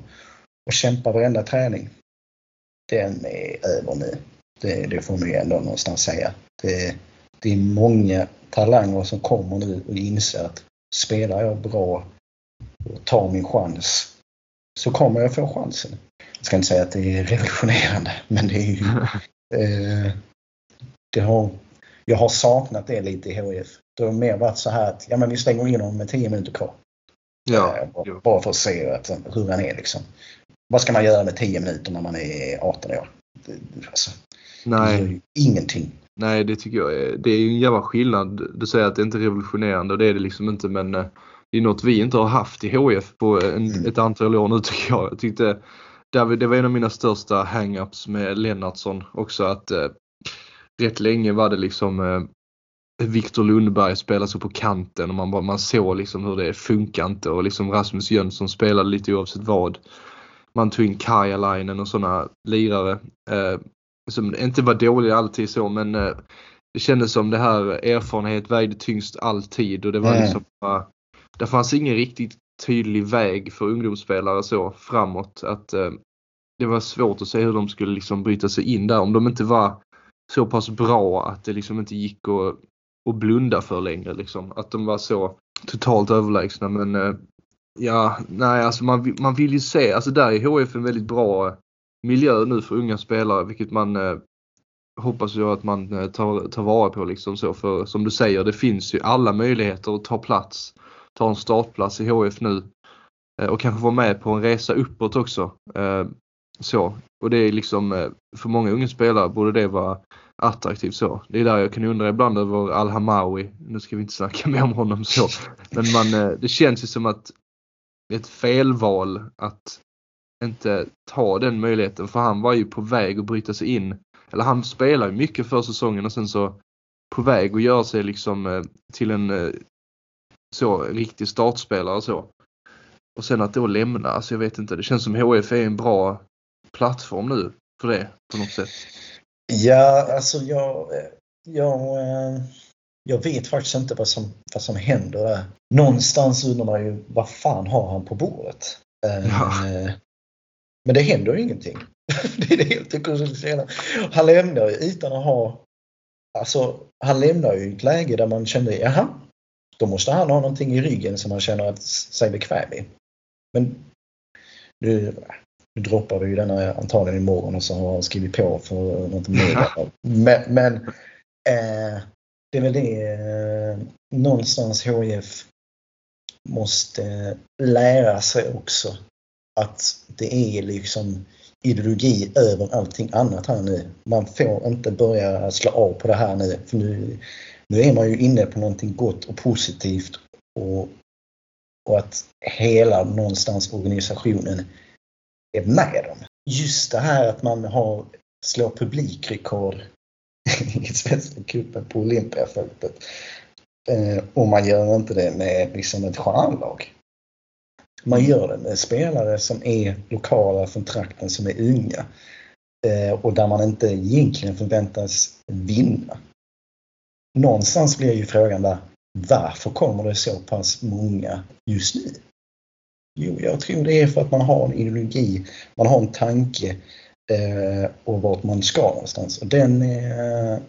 och kämpa varenda träning. Den är över nu. Det, det får man ju ändå någonstans säga. Det, det är många talanger som kommer nu och inser att spelar jag bra och tar min chans så kommer jag få chansen. Jag ska inte säga att det är revolutionerande men det är ju... <laughs> Eh, det har, jag har saknat det lite i HF. Det har mer varit så här att ja, men vi stänger in honom med 10 minuter kvar. Ja, eh, bara, för att se att, hur han är liksom. Vad ska man göra med 10 minuter när man är 18 år? Alltså, Nej. Det gör ju ingenting. Nej, det tycker jag är, det är ju en jävla skillnad. Du säger att det inte är revolutionerande och det är det liksom inte men eh, det är något vi inte har haft i HF på en, mm. ett antal år nu <laughs> tycker jag. Jag tyckte det var en av mina största hang-ups med Lennartsson också att eh, rätt länge var det liksom eh, Viktor Lundberg spelade så på kanten och man, bara, man såg liksom hur det funkar inte och liksom Rasmus Jönsson spelade lite oavsett vad. Man tog in Kajalainen och sådana lirare. Eh, som inte var dåliga alltid så men eh, det kändes som det här erfarenhet vägde tyngst alltid och det var mm. liksom uh, det fanns ingen riktigt tydlig väg för ungdomsspelare så framåt att uh, det var svårt att se hur de skulle liksom bryta sig in där om de inte var så pass bra att det liksom inte gick att, att blunda för längre liksom. Att de var så totalt överlägsna men eh, ja, nej alltså man, man vill ju se, alltså där är HF en väldigt bra eh, miljö nu för unga spelare vilket man eh, hoppas ju att man eh, tar, tar vara på liksom så för som du säger det finns ju alla möjligheter att ta plats, ta en startplats i HF nu eh, och kanske vara med på en resa uppåt också. Eh, så. Och det är liksom för många unga spelare borde det vara attraktivt så. Det är där jag kan undra ibland över Al-Hamawi. Nu ska vi inte snacka <laughs> mer om honom så. Men man, eh, det känns ju som att det är ett felval att inte ta den möjligheten för han var ju på väg att bryta sig in. Eller han spelar ju mycket för säsongen och sen så på väg att göra sig liksom eh, till en eh, så riktig startspelare och så. Och sen att då lämna, alltså jag vet inte, det känns som HF är en bra plattform nu för det på något sätt. Ja, alltså jag, jag, eh, jag vet faktiskt inte vad som, vad som händer där. Någonstans undrar man ju vad fan har han på bordet? Ja. Men det händer ju ingenting. <laughs> det är det jag tycker Han lämnar ju utan att ha... Alltså, han lämnar ju ett läge där man kände, jaha, då måste han ha någonting i ryggen som han känner sig bekväm i. Men nu, nu droppar vi ju denna antagligen imorgon och så har han skrivit på för något mer. Men, men eh, det är väl det eh, någonstans HIF måste lära sig också att det är liksom ideologi över allting annat här nu. Man får inte börja slå av på det här nu. För nu, nu är man ju inne på någonting gott och positivt och, och att hela någonstans organisationen är med dem. Just det här att man har slår publikrekord <laughs> i Svenska cupen på Olympiafältet. Eh, och man gör inte det med liksom ett stjärnlag. Man gör det med spelare som är lokala från trakten, som är unga. Eh, och där man inte egentligen förväntas vinna. Någonstans blir ju frågan där, varför kommer det så pass många just nu? Jo, jag tror det är för att man har en ideologi, man har en tanke eh, och vart man ska någonstans. Och den, eh,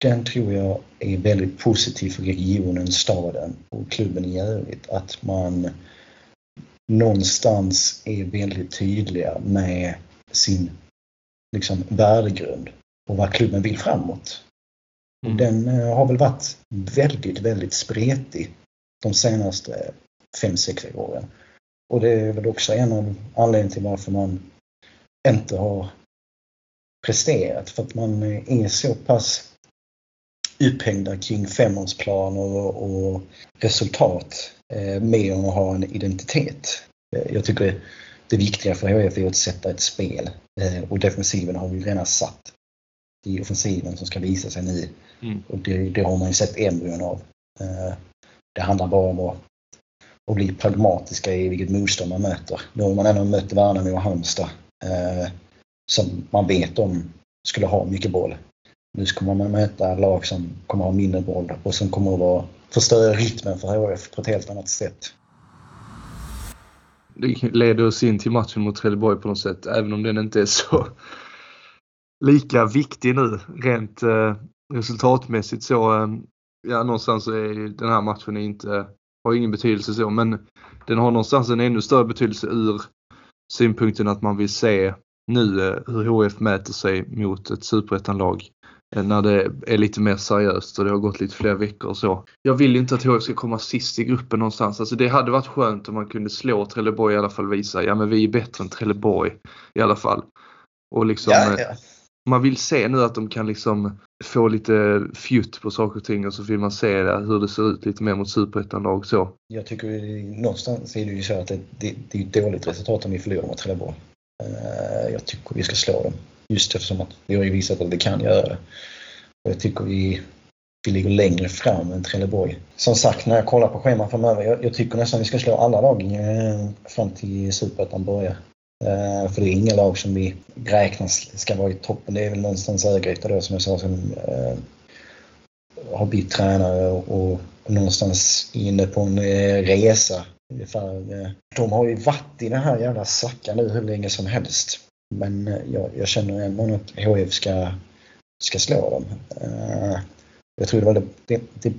den tror jag är väldigt positiv för regionen, staden och klubben i övrigt. Att man någonstans är väldigt tydliga med sin liksom, värdegrund och vad klubben vill framåt. Mm. Den eh, har väl varit väldigt, väldigt spretig de senaste 5-6 åren. Och det är väl också en av anledningarna till varför man inte har presterat. För att man är så pass upphängda kring femårsplaner och, och resultat eh, mer än att ha en identitet. Eh, jag tycker det viktiga för HF är att sätta ett spel eh, och defensiven har vi redan satt. Det är offensiven som ska visa sig nu mm. och det, det, har man ju sett embryon av. Eh, det handlar bara om att, och bli pragmatiska i vilket motstånd man möter. Nu har man ändå mött Värnamo och Halmstad eh, som man vet om skulle ha mycket boll. Nu kommer man möta lag som kommer ha mindre boll och som kommer att vara, förstöra rytmen för HF på ett helt annat sätt. Det leder oss in till matchen mot Trelleborg på något sätt, även om den inte är så <laughs> lika viktig nu rent eh, resultatmässigt så. Eh, ja, någonstans så är den här matchen inte, har ingen betydelse så, men den har någonstans en ännu större betydelse ur synpunkten att man vill se nu eh, hur HF mäter sig mot ett superettanlag Eh, när det är lite mer seriöst och det har gått lite fler veckor och så. Jag vill inte att HF ska komma sist i gruppen någonstans. Alltså det hade varit skönt om man kunde slå Trelleborg i alla fall visa, ja men vi är bättre än Trelleborg i alla fall. Och liksom, ja, ja. Man vill se nu att de kan liksom få lite fjutt på saker och ting och så vill man se det, hur det ser ut lite mer mot superettan-lag så. Jag tycker någonstans är det ju så att det, det, det är ett dåligt resultat om vi förlorar mot Trelleborg. Eh, jag tycker vi ska slå dem. Just eftersom att vi har ju visat att vi kan göra det. Och jag tycker vi, vi ligger längre fram än Trelleborg. Som sagt, när jag kollar på scheman framöver, jag, jag tycker nästan vi ska slå alla lag eh, fram till Superettan börjar. Eh, för det är inga lag som vi räknar ska vara i toppen. Det är väl någonstans Örgryte då som jag sa som eh, har bytt tränare och, och någonstans inne på en eh, resa. Ungefär. Eh, de har ju varit i den här jävla svackan nu hur länge som helst. Men eh, jag, jag känner ändå att HF ska, ska slå dem. Eh, jag tror det var det, det, det,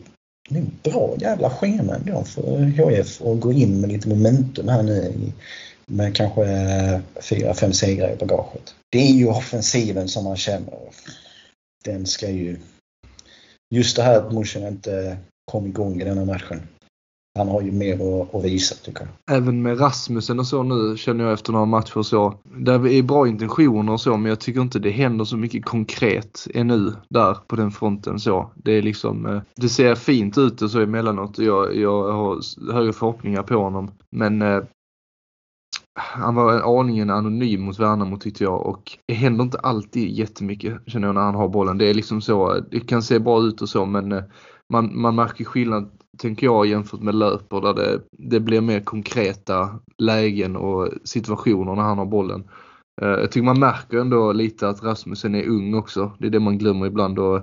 det är en bra jävla schema ändå för HIF att gå in med lite momentum här nu i, med kanske eh, fyra, fem segrar i bagaget. Det är ju offensiven som man känner. Den ska ju... Just det här att Mushin inte kom igång i denna matchen han har ju mer att, visa tycker jag. Även med Rasmussen och så nu känner jag efter några matcher och så. Där är bra intentioner och så men jag tycker inte det händer så mycket konkret ännu där på den fronten så. Det är liksom, eh, det ser fint ut och så emellanåt och jag, jag har högre förhoppningar på honom. Men eh, han var aningen anonym mot Värnamo tyckte jag och det händer inte alltid jättemycket känner jag när han har bollen. Det är liksom så, det kan se bra ut och så men eh, man, man märker skillnad tänker jag jämfört med löper där det, det blir mer konkreta lägen och situationer när han har bollen. Eh, jag tycker man märker ändå lite att Rasmussen är ung också. Det är det man glömmer ibland och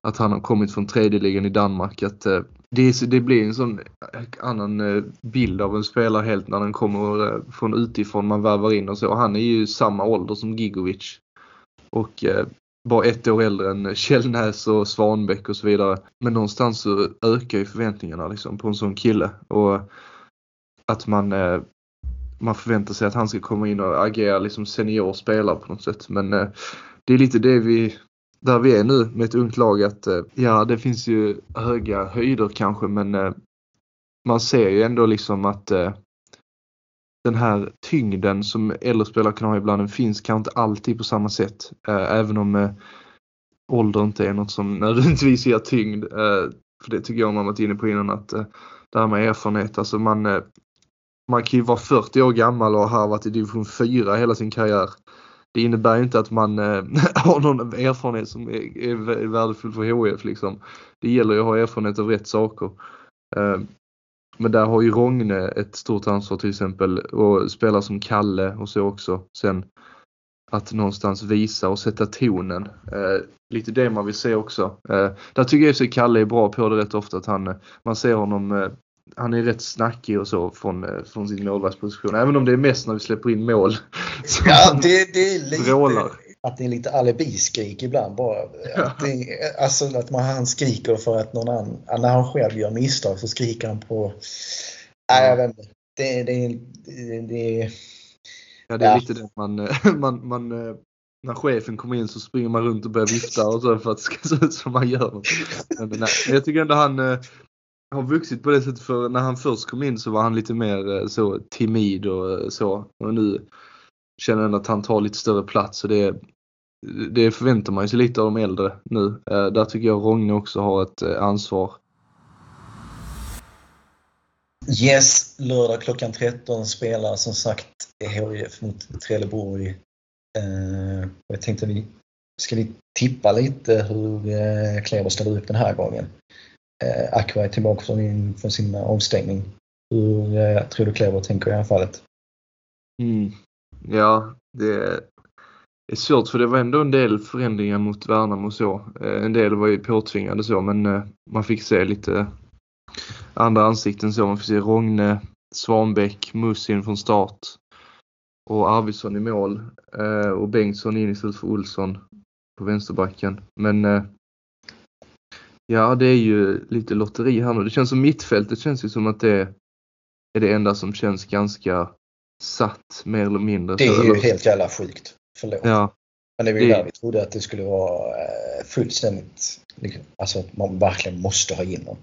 att han har kommit från tredje ligan i Danmark. Att eh, det, det blir en sån eh, annan eh, bild av en spelare helt när den kommer eh, från utifrån man värvar in och så. Han är ju samma ålder som Gigovic. Och bara ett år äldre än Källnäs och Svanbäck och så vidare. Men någonstans så ökar ju förväntningarna liksom på en sån kille. Och att man, eh, man förväntar sig att han ska komma in och agera liksom senior spelare på något sätt. Men eh, det är lite det vi, där vi är nu med ett ungt lag att eh, ja det finns ju höga höjder kanske men eh, man ser ju ändå liksom att eh, den här tyngden som äldre spelare kan ha ibland, den finns kanske inte alltid på samma sätt. Även om ålder inte är något som <laughs> nödvändigtvis ger tyngd. För det tycker jag man varit inne på innan att det här med erfarenhet, alltså man, man kan ju vara 40 år gammal och ha varit i division 4 hela sin karriär. Det innebär inte att man eh, <laughs> har någon erfarenhet som är, är värdefull för HF liksom. Det gäller ju att ha erfarenhet av rätt saker. Eh, men där har ju Rogne ett stort ansvar till exempel och spelare som Kalle och så också. Sen att någonstans visa och sätta tonen. Eh, lite det man vill se också. Eh, där tycker jag att Kalle är bra på det rätt ofta att han, eh, man ser honom eh, han är rätt snackig och så från, eh, från sin målvaktsposition. Även om det är mest när vi släpper in mål. <laughs> Ja, det, det är lite, vrålar att det är lite alibiskrik ibland bara. Att det, alltså att man, han skriker för att någon annan, när han själv gör misstag så skriker han på, nej jag vet inte. Det, det, det, det Ja det är ja. lite det <laughs> man, man, man, när chefen kommer in så springer man runt och börjar vifta och så för att det ska se ut som man gör. Men, nej, jag tycker ändå han eh, har vuxit på det sättet för när han först kom in så var han lite mer eh, så timid och eh, så. Och nu känner han att han tar lite större plats och det, det förväntar man sig lite av de äldre nu. Eh, där tycker jag Rogne också har ett ansvar. Yes, lördag klockan 13 spelar som sagt HIF mot Trelleborg. Eh, jag tänkte vi ska vi tippa lite hur Kleber ställer upp den här gången. Eh, Aqua är tillbaka från, från sin eh, avstängning. Hur eh, tror du Kleber tänker i det här fallet? Mm. Ja, det är svårt för det var ändå en del förändringar mot Värnamo och så. Eh, en del var ju påtvingade så men eh, man fick se lite andra ansikten så. Man fick se Rogne, Svanbäck, Musin från start och Arvidsson i mål eh, och Bengtsson in istället för Olsson på vänsterbacken. Men ja, det är ju lite lotteri här nu. Det känns som mittfältet känns ju som att det är det enda som känns ganska satt mer eller mindre. Det är ju helt jävla sjukt. Förlåt. Ja. Men det var ju det... där vi trodde att det skulle vara eh, fullständigt, liksom, alltså att man verkligen måste ha in någon.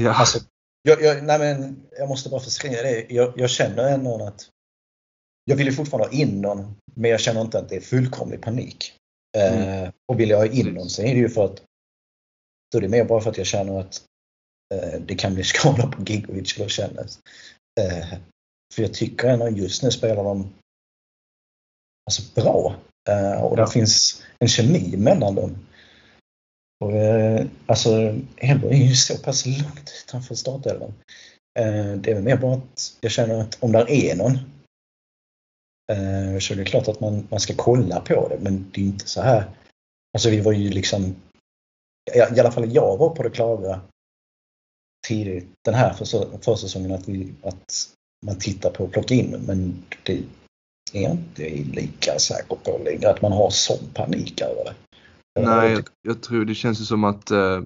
Ja. Alltså, jag, jag, nej men, jag måste bara förskriva det. Jag, jag känner ändå att jag vill ju fortfarande ha in någon, men jag känner inte att det är fullkomlig panik. Mm. Eh, och vill jag ha in någon så är det ju för att är det mer bara för att jag känner att eh, det kan bli <laughs> skada på Gigovic eller kännes. Eh, för jag tycker ändå just nu spelar de alltså, bra. Uh, och ja. det finns en kemi mellan dem. Och, uh, alltså, Elfsborg är ju så pass långt utanför startelvan. Uh, det är väl mer bara att jag känner att om där är någon så är det klart att man, man ska kolla på det, men det är inte så här. Alltså vi var ju liksom, i alla fall jag var på det klara tidigt den här försäsongen att, vi, att man tittar på att plocka in, men det, är inte lika säker på längre att man har sån panik över det. Nej, jag, jag tror det känns som att eh,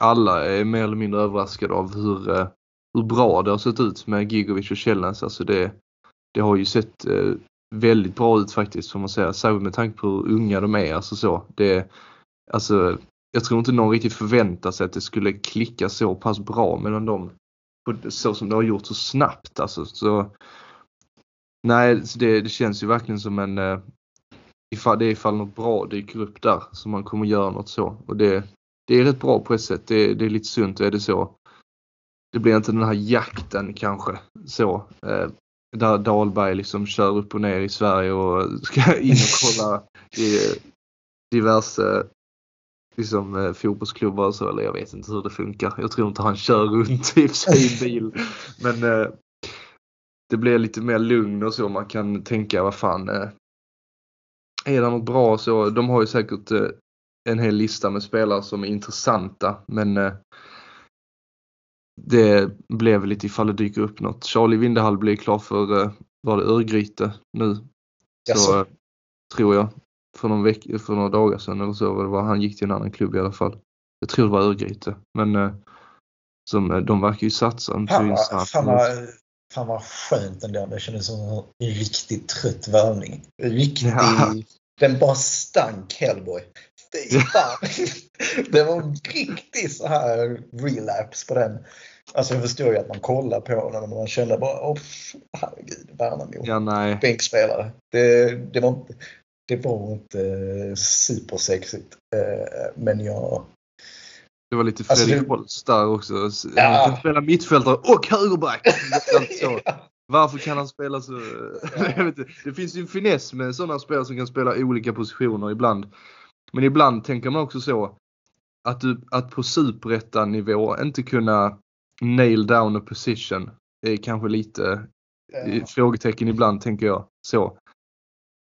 alla är mer eller mindre överraskade av hur, eh, hur bra det har sett ut med Gigovic och Källnäs. Alltså det, det har ju sett eh, väldigt bra ut faktiskt får man säga. Särskilt med tanke på hur unga de är. Alltså så. Det, alltså, jag tror inte någon riktigt förväntar sig att det skulle klicka så pass bra mellan dem. Så som det har gjort så snabbt alltså. Så, nej, det, det känns ju verkligen som en eh, ifall det är ifall något bra dyker upp där så man kommer göra något så. Och det, det är rätt bra på ett sätt. Det, det är lite sunt är det så. Det blir inte den här jakten kanske så. Eh, där Dahlberg liksom kör upp och ner i Sverige och <laughs> ska in och kolla i <laughs> diverse liksom, eh, fotbollsklubbar och så. Eller jag vet inte hur det funkar. Jag tror inte han kör runt i sin bil. <laughs> Men eh, det blir lite mer lugn och så. Man kan tänka vad fan. Eh, är det något bra så. De har ju säkert eh, en hel lista med spelare som är intressanta. Men eh, det blev lite ifall det dyker upp något. Charlie Vindehall blir klar för, eh, var det Örgryte nu? Så eh, tror jag. För, någon veck för några dagar sedan eller så. Det var, han gick till en annan klubb i alla fall. Jag tror det var Örgryte. Men eh, som, de verkar ju satsa. Fan, vad, fan, vad, fan vad skönt ändå. Det kändes som en riktigt trött värvning. Riktigt. Ja. Den bara stank Hellboy. Fy fan. <laughs> det var en riktig så här relapse på den. Alltså jag förstår ju att man kollar på den och man kände bara, åh herregud, Värnamo. Ja, nej. Bänkspelare. Det, det, var, det var inte supersexigt. Eh, men jag... Det var lite Fredrik alltså, Holst där också. Ja. Han kan spela mittfältare och högerback. <laughs> Varför kan han spela så? Ja. <laughs> det finns ju en finess med sådana spelare som kan spela olika positioner ibland. Men ibland tänker man också så att, du, att på superettan-nivå inte kunna nail down a position är kanske lite ja. frågetecken ibland tänker jag. Så.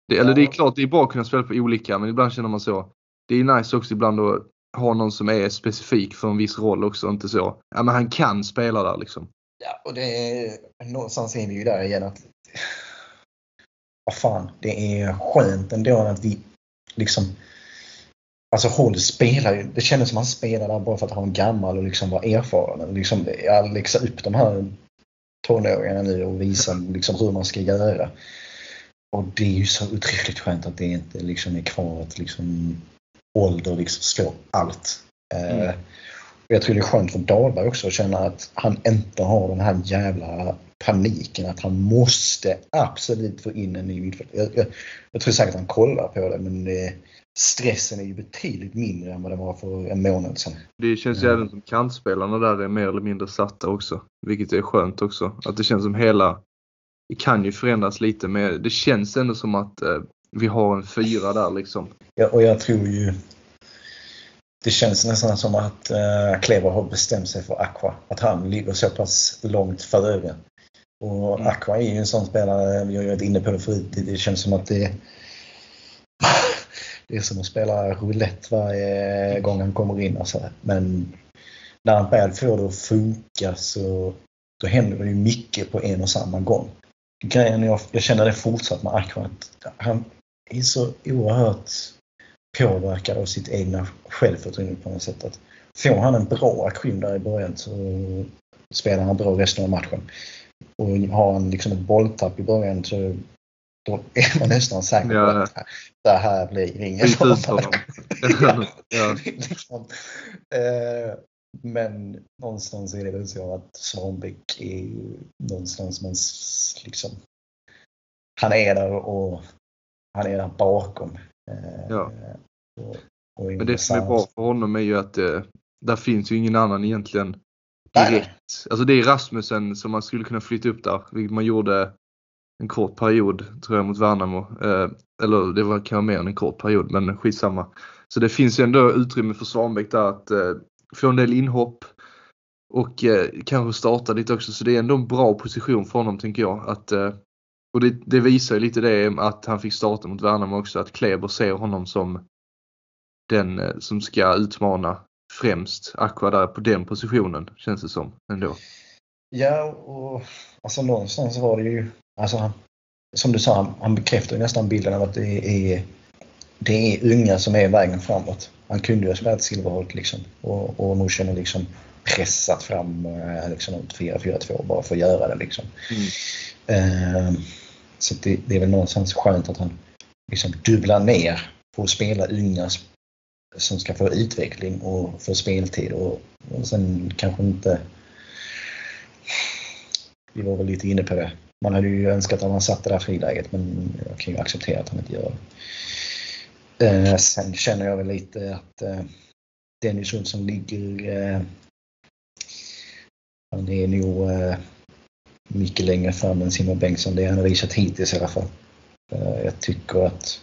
Det, ja. Eller det är klart, det är bra att kunna spela på olika men ibland känner man så. Det är nice också ibland att ha någon som är specifik för en viss roll också. Inte så, ja men han kan spela där liksom. Ja, och det är någonstans är vi ju där igen att vad fan, det är skönt ändå att vi liksom Alltså Holl spelar ju, det kändes som han spelade bara för att han var gammal och liksom var erfaren. Liksom, jag läxa upp de här tonåringarna nu och visa liksom hur man ska göra. Och det är ju så otroligt skönt att det inte liksom är kvar att liksom ålder liksom slår allt. Mm. Uh, jag tror det är skönt för Dahlberg också att känna att han inte har den här jävla paniken att han måste absolut få in en ny mittfältare. Jag, jag, jag, tror säkert att han kollar på det men det, stressen är ju betydligt mindre än vad det var för en månad sedan. Det känns ju mm. även som kantspelarna där är mer eller mindre satta också. Vilket är skönt också. Att det känns som hela, det kan ju förändras lite men det känns ändå som att eh, vi har en fyra där liksom. Ja, och jag tror ju det känns nästan som att uh, Kleber har bestämt sig för Aqua. Att han ligger så pass långt före. Och mm. Aqua är ju en sån spelare, vi har ju varit inne på det förut, det känns som att det det är som att spela roulette varje gång han kommer in. Alltså. Men när han väl får det att funka så då händer det ju mycket på en och samma gång. Grejen jag, jag känner det fortsatt med att han är så oerhört påverkad av sitt egna självförtroende på något sätt. Att får han en bra aktion där i början så spelar han bra resten av matchen. Och har han liksom ett bolltapp i början så då är man nästan säker på att det här blir ingen bra <laughs> <laughs> match. ja. liksom. eh, men någonstans är det väl så att Svanbäck är ju någonstans man liksom han är där och han är där bakom. Eh, ja. Och, och Men det som är bra för honom är ju att det, eh, där finns ju ingen annan egentligen direkt. Nej. Alltså det är Rasmussen som man skulle kunna flytta upp där, vilket man gjorde en kort period tror jag mot Värnamo. Eh, eller det var kanske mer än en kort period men skitsamma. Så det finns ju ändå utrymme för Svanbäck där att eh, få en del inhopp och eh, kanske starta lite också. Så det är ändå en bra position för honom tänker jag. Att, eh, och det, det, visar ju lite det att han fick starta mot Värnamo också. Att Kleber ser honom som den eh, som ska utmana främst Aqua där på den positionen känns det som ändå. Ja, och alltså någonstans var det ju, alltså som du sa, han bekräftar ju nästan bilden av att det är, det är unga som är vägen framåt. Han kunde ju ha spelat Silverholt liksom och, och nu känner liksom pressat fram eh, liksom 4-4-2 bara för att göra det liksom. Mm. Uh, Så det, det, är väl någonstans skönt att han liksom dubblar ner på att spela unga som ska få utveckling och få speltid och, och sen kanske inte... Vi var väl lite inne på det. Man hade ju önskat att han satt det där friläget men jag kan ju acceptera att han inte gör det. Eh, sen känner jag väl lite att eh, Dennis Olsson ligger... Eh, han är nog eh, mycket längre fram än Simon Bengtsson. Det har han visat hittills i alla fall. Eh, jag tycker att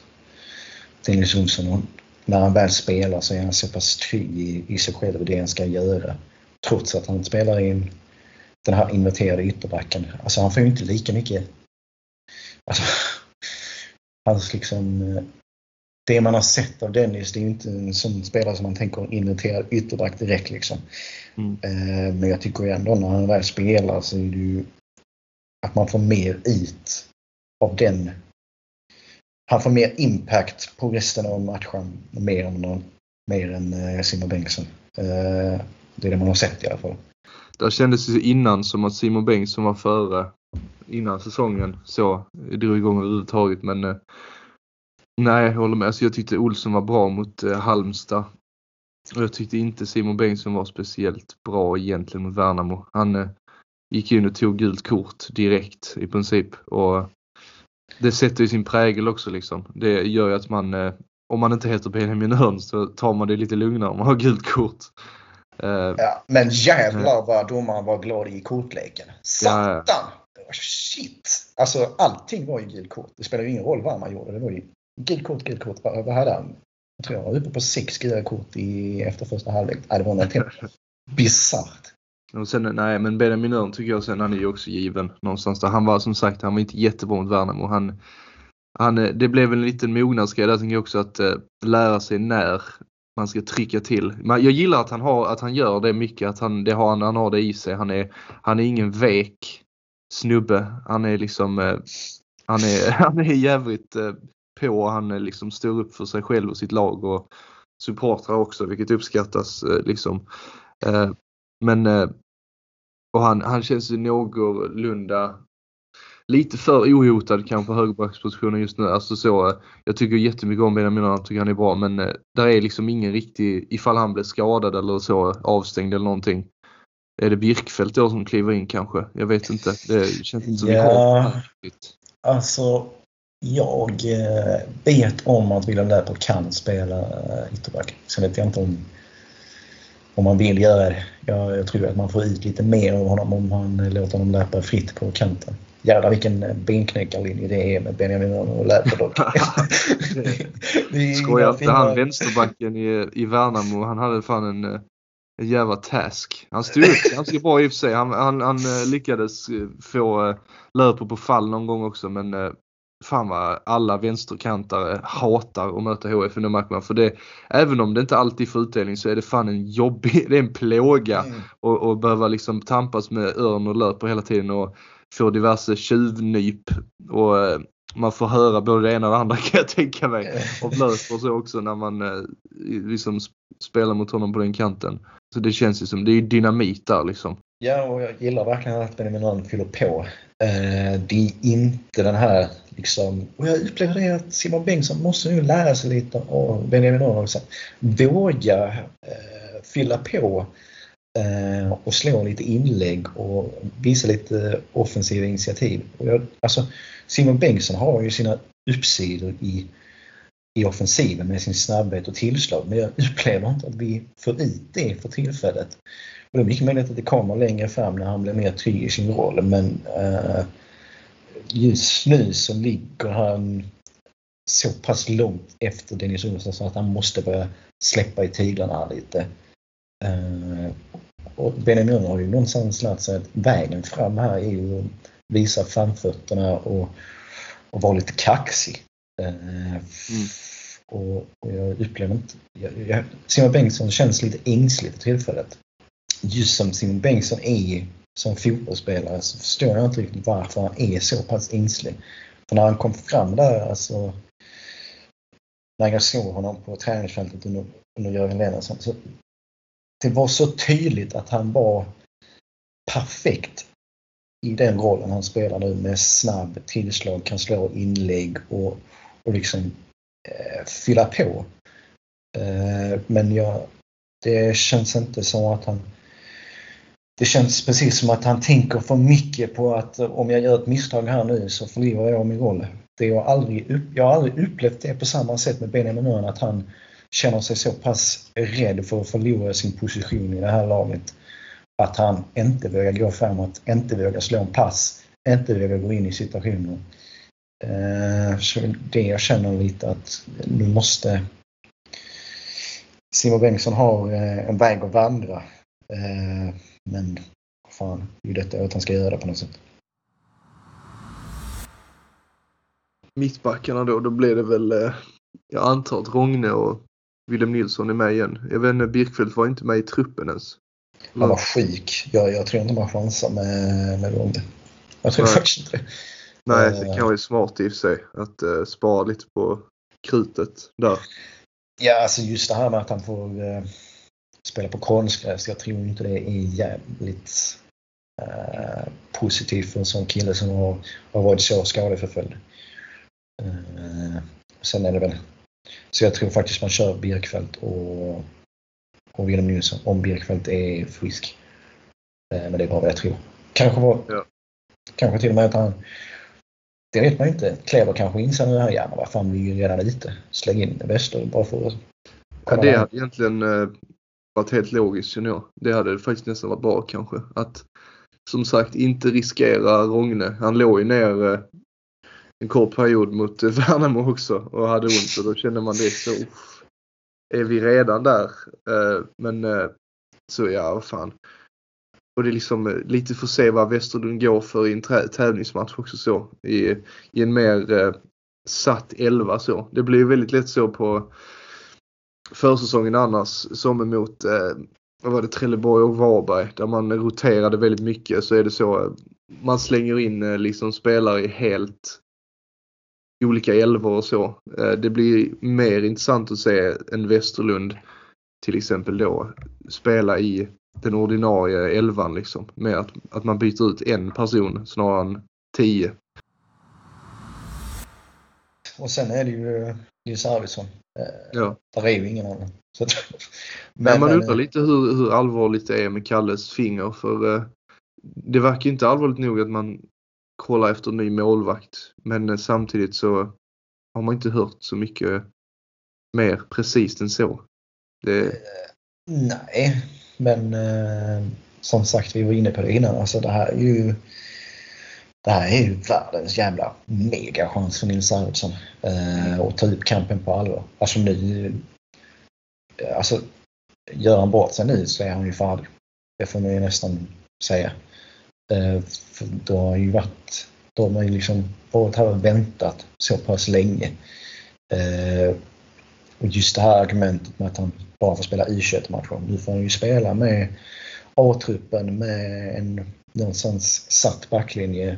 Dennis Olsson, när han väl spelar så är han så pass trygg i, i sig själv och det han ska göra. Trots att han spelar in den här inverterade ytterbacken. Alltså han får ju inte lika mycket... Alltså, hans liksom... Eh, det man har sett av Dennis, det är inte en sån spelare som man tänker inverterad ytterback direkt liksom. Mm. Eh, men jag tycker ändå när han väl spelar så är det ju att man får mer ut av den. Han får mer impact på resten av matchen mer än, någon, mer än eh, Simon Bengtsson. Eh, det är det man har sett i alla fall. Det kändes ju innan som att Simon Bengtsson var före innan säsongen så drog igång överhuvudtaget men nej jag håller med. Alltså, jag tyckte Olsson var bra mot eh, Halmstad. Och jag tyckte inte Simon Bengtsson var speciellt bra egentligen mot Värnamo. Han eh, gick in och tog gult kort direkt i princip. Och det sätter ju sin prägel också liksom. Det gör ju att man, eh, om man inte heter Benjamin Örn så tar man det lite lugnare om man har gult kort. Uh, ja, men jävlar vad domaren var glad i kortleken. Satan! Ja, ja. Shit! Alltså allting var ju gult kort. Det spelar ju ingen roll vad man gjorde. Det var ju gult kort, gult kort. Vad, vad hade han? Jag tror jag var uppe på sex gula kort i, efter första halvlek. Det var helt <laughs> bisarrt. Och sen, nej men Benjamin Örn tycker jag sen han är ju också given någonstans där. Han var som sagt, han var inte jättebra mot Värnamo. Han, han, det blev en liten mognadsgrej där tänker jag också att eh, lära sig när man ska trycka till. Men jag gillar att han, har, att han gör det mycket, att han, det har, han, han har det i sig. Han är, han är ingen vek snubbe. Han är liksom, eh, han, är, <laughs> han är jävligt eh, på. Han liksom står upp för sig själv och sitt lag och supportrar också, vilket uppskattas. Eh, liksom. Eh, men eh, och han, han känns ju någorlunda lite för ohotad kanske på högerbackspositionen just nu. Alltså så, jag tycker jättemycket om Benjamin jag tycker han är bra men där är liksom ingen riktig, ifall han blir skadad eller så avstängd eller någonting. Är det Birkfeldt då som kliver in kanske? Jag vet inte. Det känns inte som ja, vi har Alltså, jag eh, vet om att William Läper kan spela eh, ytterback. Sen vet jag inte om om man vill göra det. Jag, jag, tror att man får ut lite mer av honom om man låter honom löpa fritt på kanten. Jävlar vilken benknäckarlinje det är med Benjamin och Läper dock. <laughs> Skojar inte han vänsterbacken i, i Värnamo, han hade fan en, en jävla task. Han stod upp ganska bra i och för sig. Han, han, han eh, lyckades eh, få eh, Löper på fall någon gång också men fan vad alla vänsterkantare hatar att möta HF under matcherna. För det, även om det inte alltid får utdelning så är det fan en jobbig, <laughs> det är en plåga mm. och, och behöva liksom tampas med örn och löper hela tiden och få diverse tjuvnyp. Och eh, man får höra både det ena och det andra <laughs> kan jag tänka mig. Och löper så också när man eh, liksom spelar mot honom på den kanten. Så det känns ju som, det är dynamit där liksom. Ja, och jag gillar verkligen att Benjamin Örn fyller på. Eh, det är inte den här liksom, och jag upplever det att Simon Bengtsson måste nu lära sig lite av Benjamin Örn. Våga eh, fylla på eh, och slå lite inlägg och visa lite offensiva initiativ. Och jag, alltså, Simon Bengtsson har ju sina uppsidor i, i offensiven med sin snabbhet och tillslag men jag upplever inte att vi får ut det för tillfället. Och det är mycket möjligt att det kommer längre fram när han blir mer trygg i sin roll men eh, just nu så ligger han så pass långt efter Dennis Olsson så att han måste börja släppa i tyglarna lite. Uh, och Benjamin har ju någonstans lärt sig att vägen fram här är ju att visa framfötterna och, och vara lite kaxig. Uh, mm. och, och, jag upplever inte... Jag, jag, Simon Bengtsson känns lite ängslig för tillfället just som Simon Bengtsson är som fotbollsspelare så förstår jag inte riktigt varför han är så pass ängslig. För när han kom fram där, alltså när jag såg honom på träningsfältet under, under Jörgen Lennartsson, så det var så tydligt att han var perfekt i den rollen han spelar nu med snabb tillslag, kan slå inlägg och, och liksom eh, fylla på. Eh, men jag, det känns inte som att han det känns precis som att han tänker för mycket på att eh, om jag gör ett misstag här nu så förlorar jag min roll. Det jag, aldrig jag har aldrig upplevt det på samma sätt med Benjamin Öhrn att han känner sig så pass rädd för att förlora sin position i det här laget. Att han inte vågar gå framåt, inte vågar slå en pass, inte vågar gå in i situationer. Eh, så det jag känner lite att nu måste Simon Bengtsson ha eh, en väg att vandra. Eh, men fan, det är ju detta att han ska göra på något sätt. Mittbackarna då, då blir det väl, jag antar att Rogne och Willem Nilsson är med igen. Jag vet inte, Birkfeldt var inte med i truppen ens. Han var sjuk. Jag, jag tror inte man chansar med, med Rogne. Jag tror Nej. faktiskt inte det. Nej, det kan vara smart i och för sig att uh, spara lite på krutet där. Ja, alltså just det här med att han får uh, spela på konstgräs. Jag tror inte det är jävligt uh, positivt för en sån kille som har, har varit så skadeförföljd. Uh, sen är det väl så jag tror faktiskt man kör Birkfeldt och, och Wilhelm Nilsson om Birkfeldt är frisk. Eh, men det är bara vad jag tror. Kanske, var, ja. kanske till och med att han det vet man inte. Kleber kanske inser nu här, ja men vad fan vi är ju redan ute. Släng in Wester bara för att Ja, det hade egentligen eh, varit helt logiskt känner jag. Det hade faktiskt nästan varit bra kanske. Att som sagt inte riskera Rogne. Han låg ju ner eh, en kort period mot eh, <laughs> Värnamo också och hade ont och då kände man det så. Är vi redan där? Eh, men eh, så ja, vad fan. Och det är liksom eh, lite för att se vad Västerlund går för i en tävlingsmatch också så. I, i en mer eh, satt elva så. Det blir väldigt lätt så på försäsongen annars som emot eh, vad var det, Trelleborg och Varberg där man roterade väldigt mycket så är det så eh, man slänger in eh, liksom spelare helt olika älvor och så. Eh, det blir mer intressant att se en Västerlund till exempel då spela i den ordinarie elvan liksom. Med att, att man byter ut en person snarare än tio. Och sen är det ju eh, Nils Arvidsson. Eh, ja. Där är ju ingen annan. Så, <laughs> men, men man undrar lite hur, hur allvarligt det är med Kalles finger för eh, det verkar inte allvarligt nog att man kolla efter ny målvakt. Men eh, samtidigt så har man inte hört så mycket mer precis än så. Det... Eh, nej, men eh, som sagt, vi var inne på det innan. Alltså det här är ju det här är ju världens jävla megachans för Nils Arvidsson. Eh, att ta upp kampen på allvar. Alltså nu... Eh, alltså, gör han bort sig nu så är han ju färdig. Det får man ju nästan säga. Eh, för då har ju varit, Då har ju liksom varit här och väntat så pass länge. Eh, och just det här argumentet med att han bara får spela U21-matcher. Nu får han ju spela med A-truppen med en någonstans satt backlinje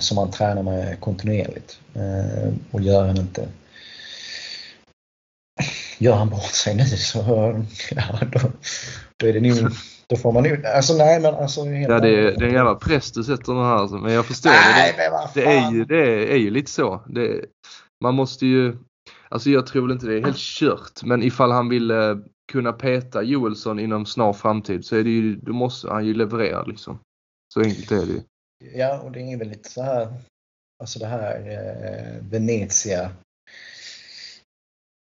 som han tränar med kontinuerligt. Eh, och gör han inte gör han bort sig nu så <laughs> ja, då, då är det nog då får man ju, alltså nej men alltså. Ja det är, det är en jävla press du sätter nu här. Men jag förstår nej, det. Det, det, är ju, det är ju lite så. Det, man måste ju, alltså jag tror väl inte det är helt kört. Men ifall han vill eh, kunna peta Joelsson inom snar framtid så är det ju, då måste han ju leverera liksom. Så enkelt är det ju. Ja och det är väl lite så här, alltså det här eh, Venezia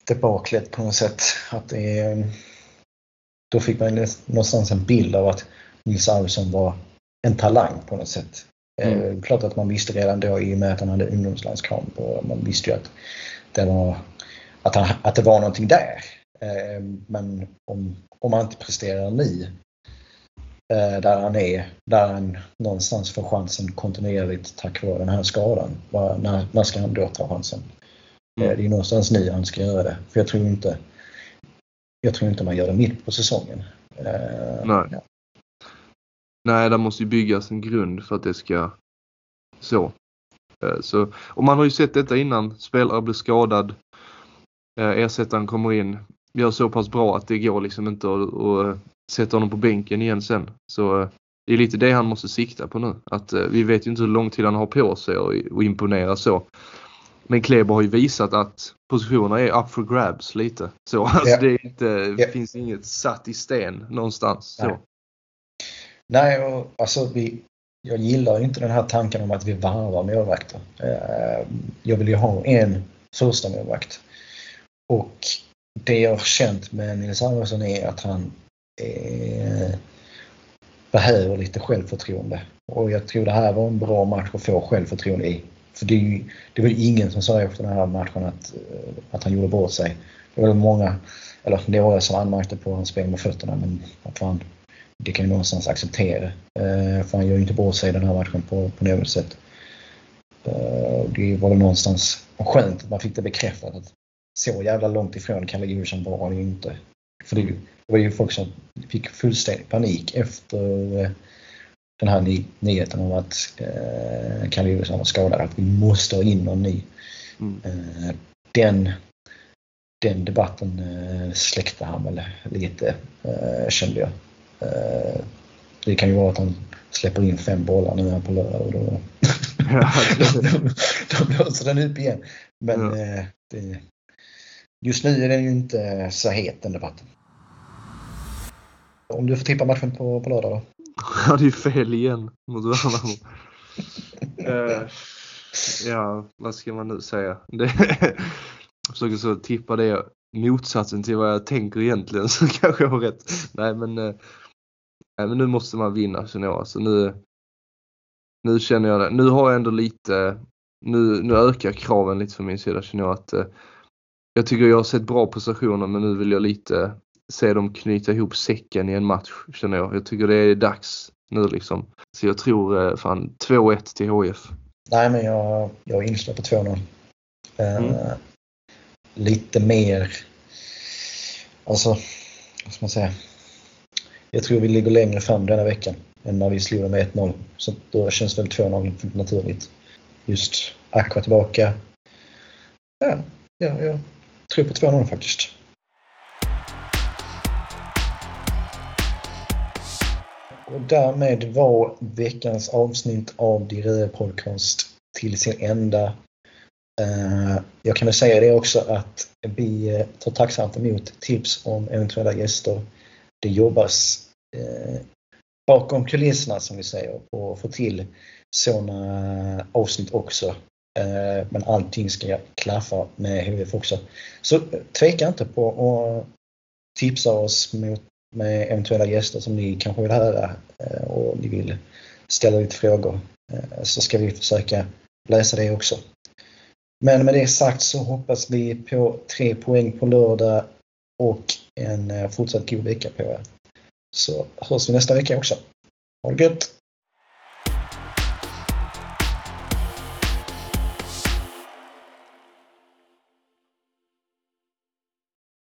debaclet på något sätt. Att det är då fick man någonstans en bild av att Nils Arvidsson var en talang på något sätt. Eh, mm. Klart att man visste redan då i och med att han hade ungdomslandskamp och man visste ju att det var, att han, att det var någonting där. Eh, men om, om han inte presterar nu där han är, där han någonstans får chansen kontinuerligt tack vare den här skadan. När, när ska han då ta chansen? Mm. Det är någonstans nu han ska göra det. För jag tror inte jag tror inte man gör det mitt på säsongen. Eh, Nej. Ja. Nej, det måste ju byggas en grund för att det ska så. Eh, så och man har ju sett detta innan. Spelare blir skadad. Eh, ersättaren kommer in. Gör så pass bra att det går liksom inte att sätta honom på bänken igen sen. Så det är lite det han måste sikta på nu. Att eh, vi vet ju inte hur lång tid han har på sig att imponera så. Men Kleber har ju visat att positionerna är up for grabs lite. Så <laughs> alltså yeah. det, inte, yeah. finns inget satt i sten någonstans. Så. Nej, Nej och, alltså vi, jag gillar inte den här tanken om att vi varvar målvakter. Eh, jag vill ju ha en första målvakt. Och det jag har känt med Nils Arvidsson är att han eh, behöver lite självförtroende. Och jag tror det här var en bra match att få självförtroende i. För det, ju, det var ju ingen som sa efter den här matchen att, eh, att han gjorde bort sig. Det var många, eller några som anmärkte på hans spel med fötterna men vad fan, det kan ju någonstans acceptera. Eh, för han gör ju inte bort sig i den här matchen på, på något sätt. Eh, det var väl någonstans skönt att man fick det bekräftat att så jävla långt ifrån Kalle Djursen var han ju inte. För det, var ju folk som fick fullständig panik efter eh, den här ny, nyheten om att eh, Kalle Djursen var skadad, att vi måste ha in någon ny. Mm. Eh, den, den debatten eh, släckte han väl lite, eh, kände jag. Eh, det kan ju vara att han släpper in fem bollar nu här på lördag och då, <laughs> då blåser den upp igen. Men ja. Eh, det, just nu är den ju inte så het den debatten. Om du får tippa matchen på, på lördag då? <laughs> Ja, det är fel igen mot Värnamo. uh, <laughs> ja, vad ska man nu säga? Det, <laughs> jag försöker så tippa det motsatsen till vad jag tänker egentligen så kanske jag har rätt. Nej men, uh, nej, men nu måste man vinna känner jag. Alltså, nu, nu känner jag det. Nu har jag ändå lite, nu, nu ökar kraven lite från min sida känner jag att uh, jag tycker jag har sett bra prestationer men nu vill jag lite se dem knyta ihop säcken i en match känner jag. Jag tycker det är dags nu liksom. Så jag tror eh, fan 2-1 till HF. Nej men jag, jag är inställd på 2-0. Eh, mm. lite mer, alltså vad ska man säga. Jag tror vi ligger längre fram denna veckan än när vi slog dem med 1-0. Så då känns väl 2-0 naturligt. Just Aqua tillbaka. Ja, ja, jag tror på 2-0 faktiskt. Och därmed var veckans avsnitt av De Podcast till sin ända. Eh, jag kan väl säga det också att vi eh, tar tacksamt emot tips om eventuella gäster. Det jobbas eh, bakom kulisserna som vi säger och att få till sådana avsnitt också. Eh, men allting ska klaffa med HVF också. Så eh, tveka inte på att tipsa oss mot med eventuella gäster som ni kanske vill höra eh, och ni vill ställa lite frågor så ska vi försöka läsa det också. Men med det sagt så hoppas vi på tre poäng på lördag och en fortsatt god vecka på er. Så hörs vi nästa vecka också. Ha det gött!